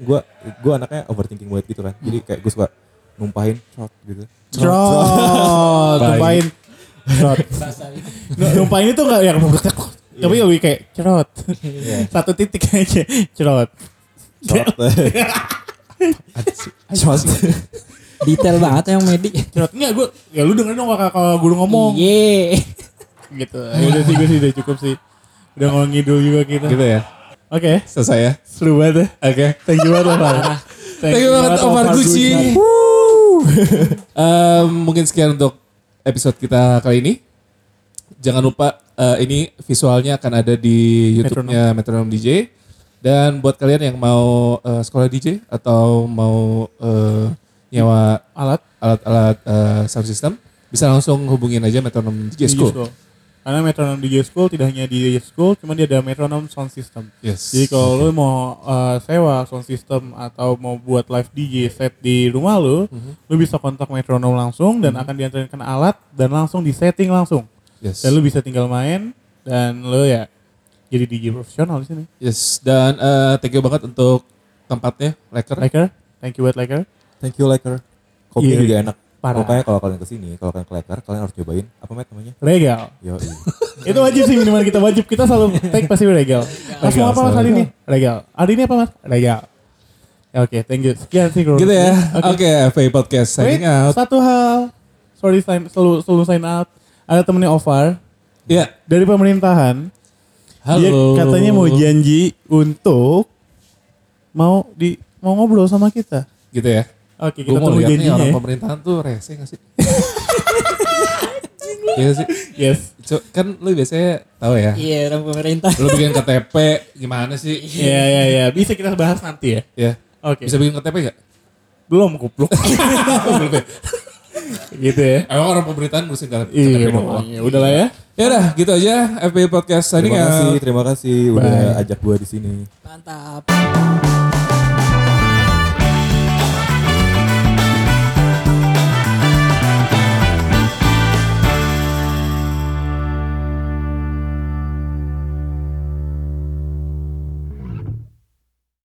gue gue anaknya overthinking banget gitu kan. Jadi kayak gue suka numpahin shot gitu. Cerot, Baik. Cerot. Nu- Numpain itu enggak yang tapi lebih kayak cerot. Satu titik aja, cerot. Shot. shot. Detail banget yang medi. Cerot enggak gue ya lu dengerin dong kakak kalau guru ngomong Iya. gitu. Ya udah sih gue sih udah cukup sih. Udah ngomong ngidul juga kita. Gitu ya. Oke, Selesai ya. seru banget ya. Oke. Thank you banget Omar. Thank you banget Omar Gucci. Em, mungkin sekian untuk episode kita kali ini. Jangan lupa eh, ini visualnya akan ada di YouTube-nya Metronom DJ. Dan buat kalian yang mau eh, sekolah DJ atau mau eh, nyewa Alat alat-alat eh, sound system, bisa langsung hubungin aja Metronom DJ DJ School. Karena metronom DJ School tidak hanya DJ School, cuma dia ada metronom sound system. Yes. Jadi kalau lu mau uh, sewa sound system atau mau buat live DJ set di rumah lu, lu bisa kontak metronom langsung dan akan diantarkan alat dan langsung di setting langsung. Yes. Dan lu bisa tinggal main dan lu ya jadi DJ profesional di sini. Yes. Dan eh, thank you banget untuk tempatnya, Laker. Laker, thank you buat Laker. Thank you Laker. Kopinya Iya, juga enak. Parah. Makanya kalau kalian ke sini, kalau kalian ke Laker, kalian harus cobain apa met namanya? Regal. Yo, Itu wajib sih minuman kita wajib. Kita selalu take pasti regal. Mas mau apa mas hari ini? Regal. Hari ini apa mas? Regal. Ya, Oke, thank you. Sekian sih Bro. Gitu ya. Oke. Oke, FA Podcast Wait, signing out. satu hal. Sorry, sign, selalu, selalu sign out. Ada temennya Ovar Ya. dari pemerintahan. Halo. Dia katanya mau janji untuk mau di mau ngobrol sama kita. Gitu ya. Oke, kita tunggu janjinya. orang ya. pemerintahan tuh rese gak sih? Iya sih. Yes. Co- kan lu biasanya tahu ya. Iya, orang pemerintah. Lu bikin KTP gimana sih? Iya, iya, iya. Bisa kita bahas nanti ya. Ya. Oke. Bisa bikin KTP gak? Belum kupluk. gitu ya. Emang orang pemerintahan ngurusin KTP Iya, doang. makanya. Udahlah ya. Ya udah, gitu aja FB Podcast terima kasih, terima kasih udah ajak gua di sini. Mantap.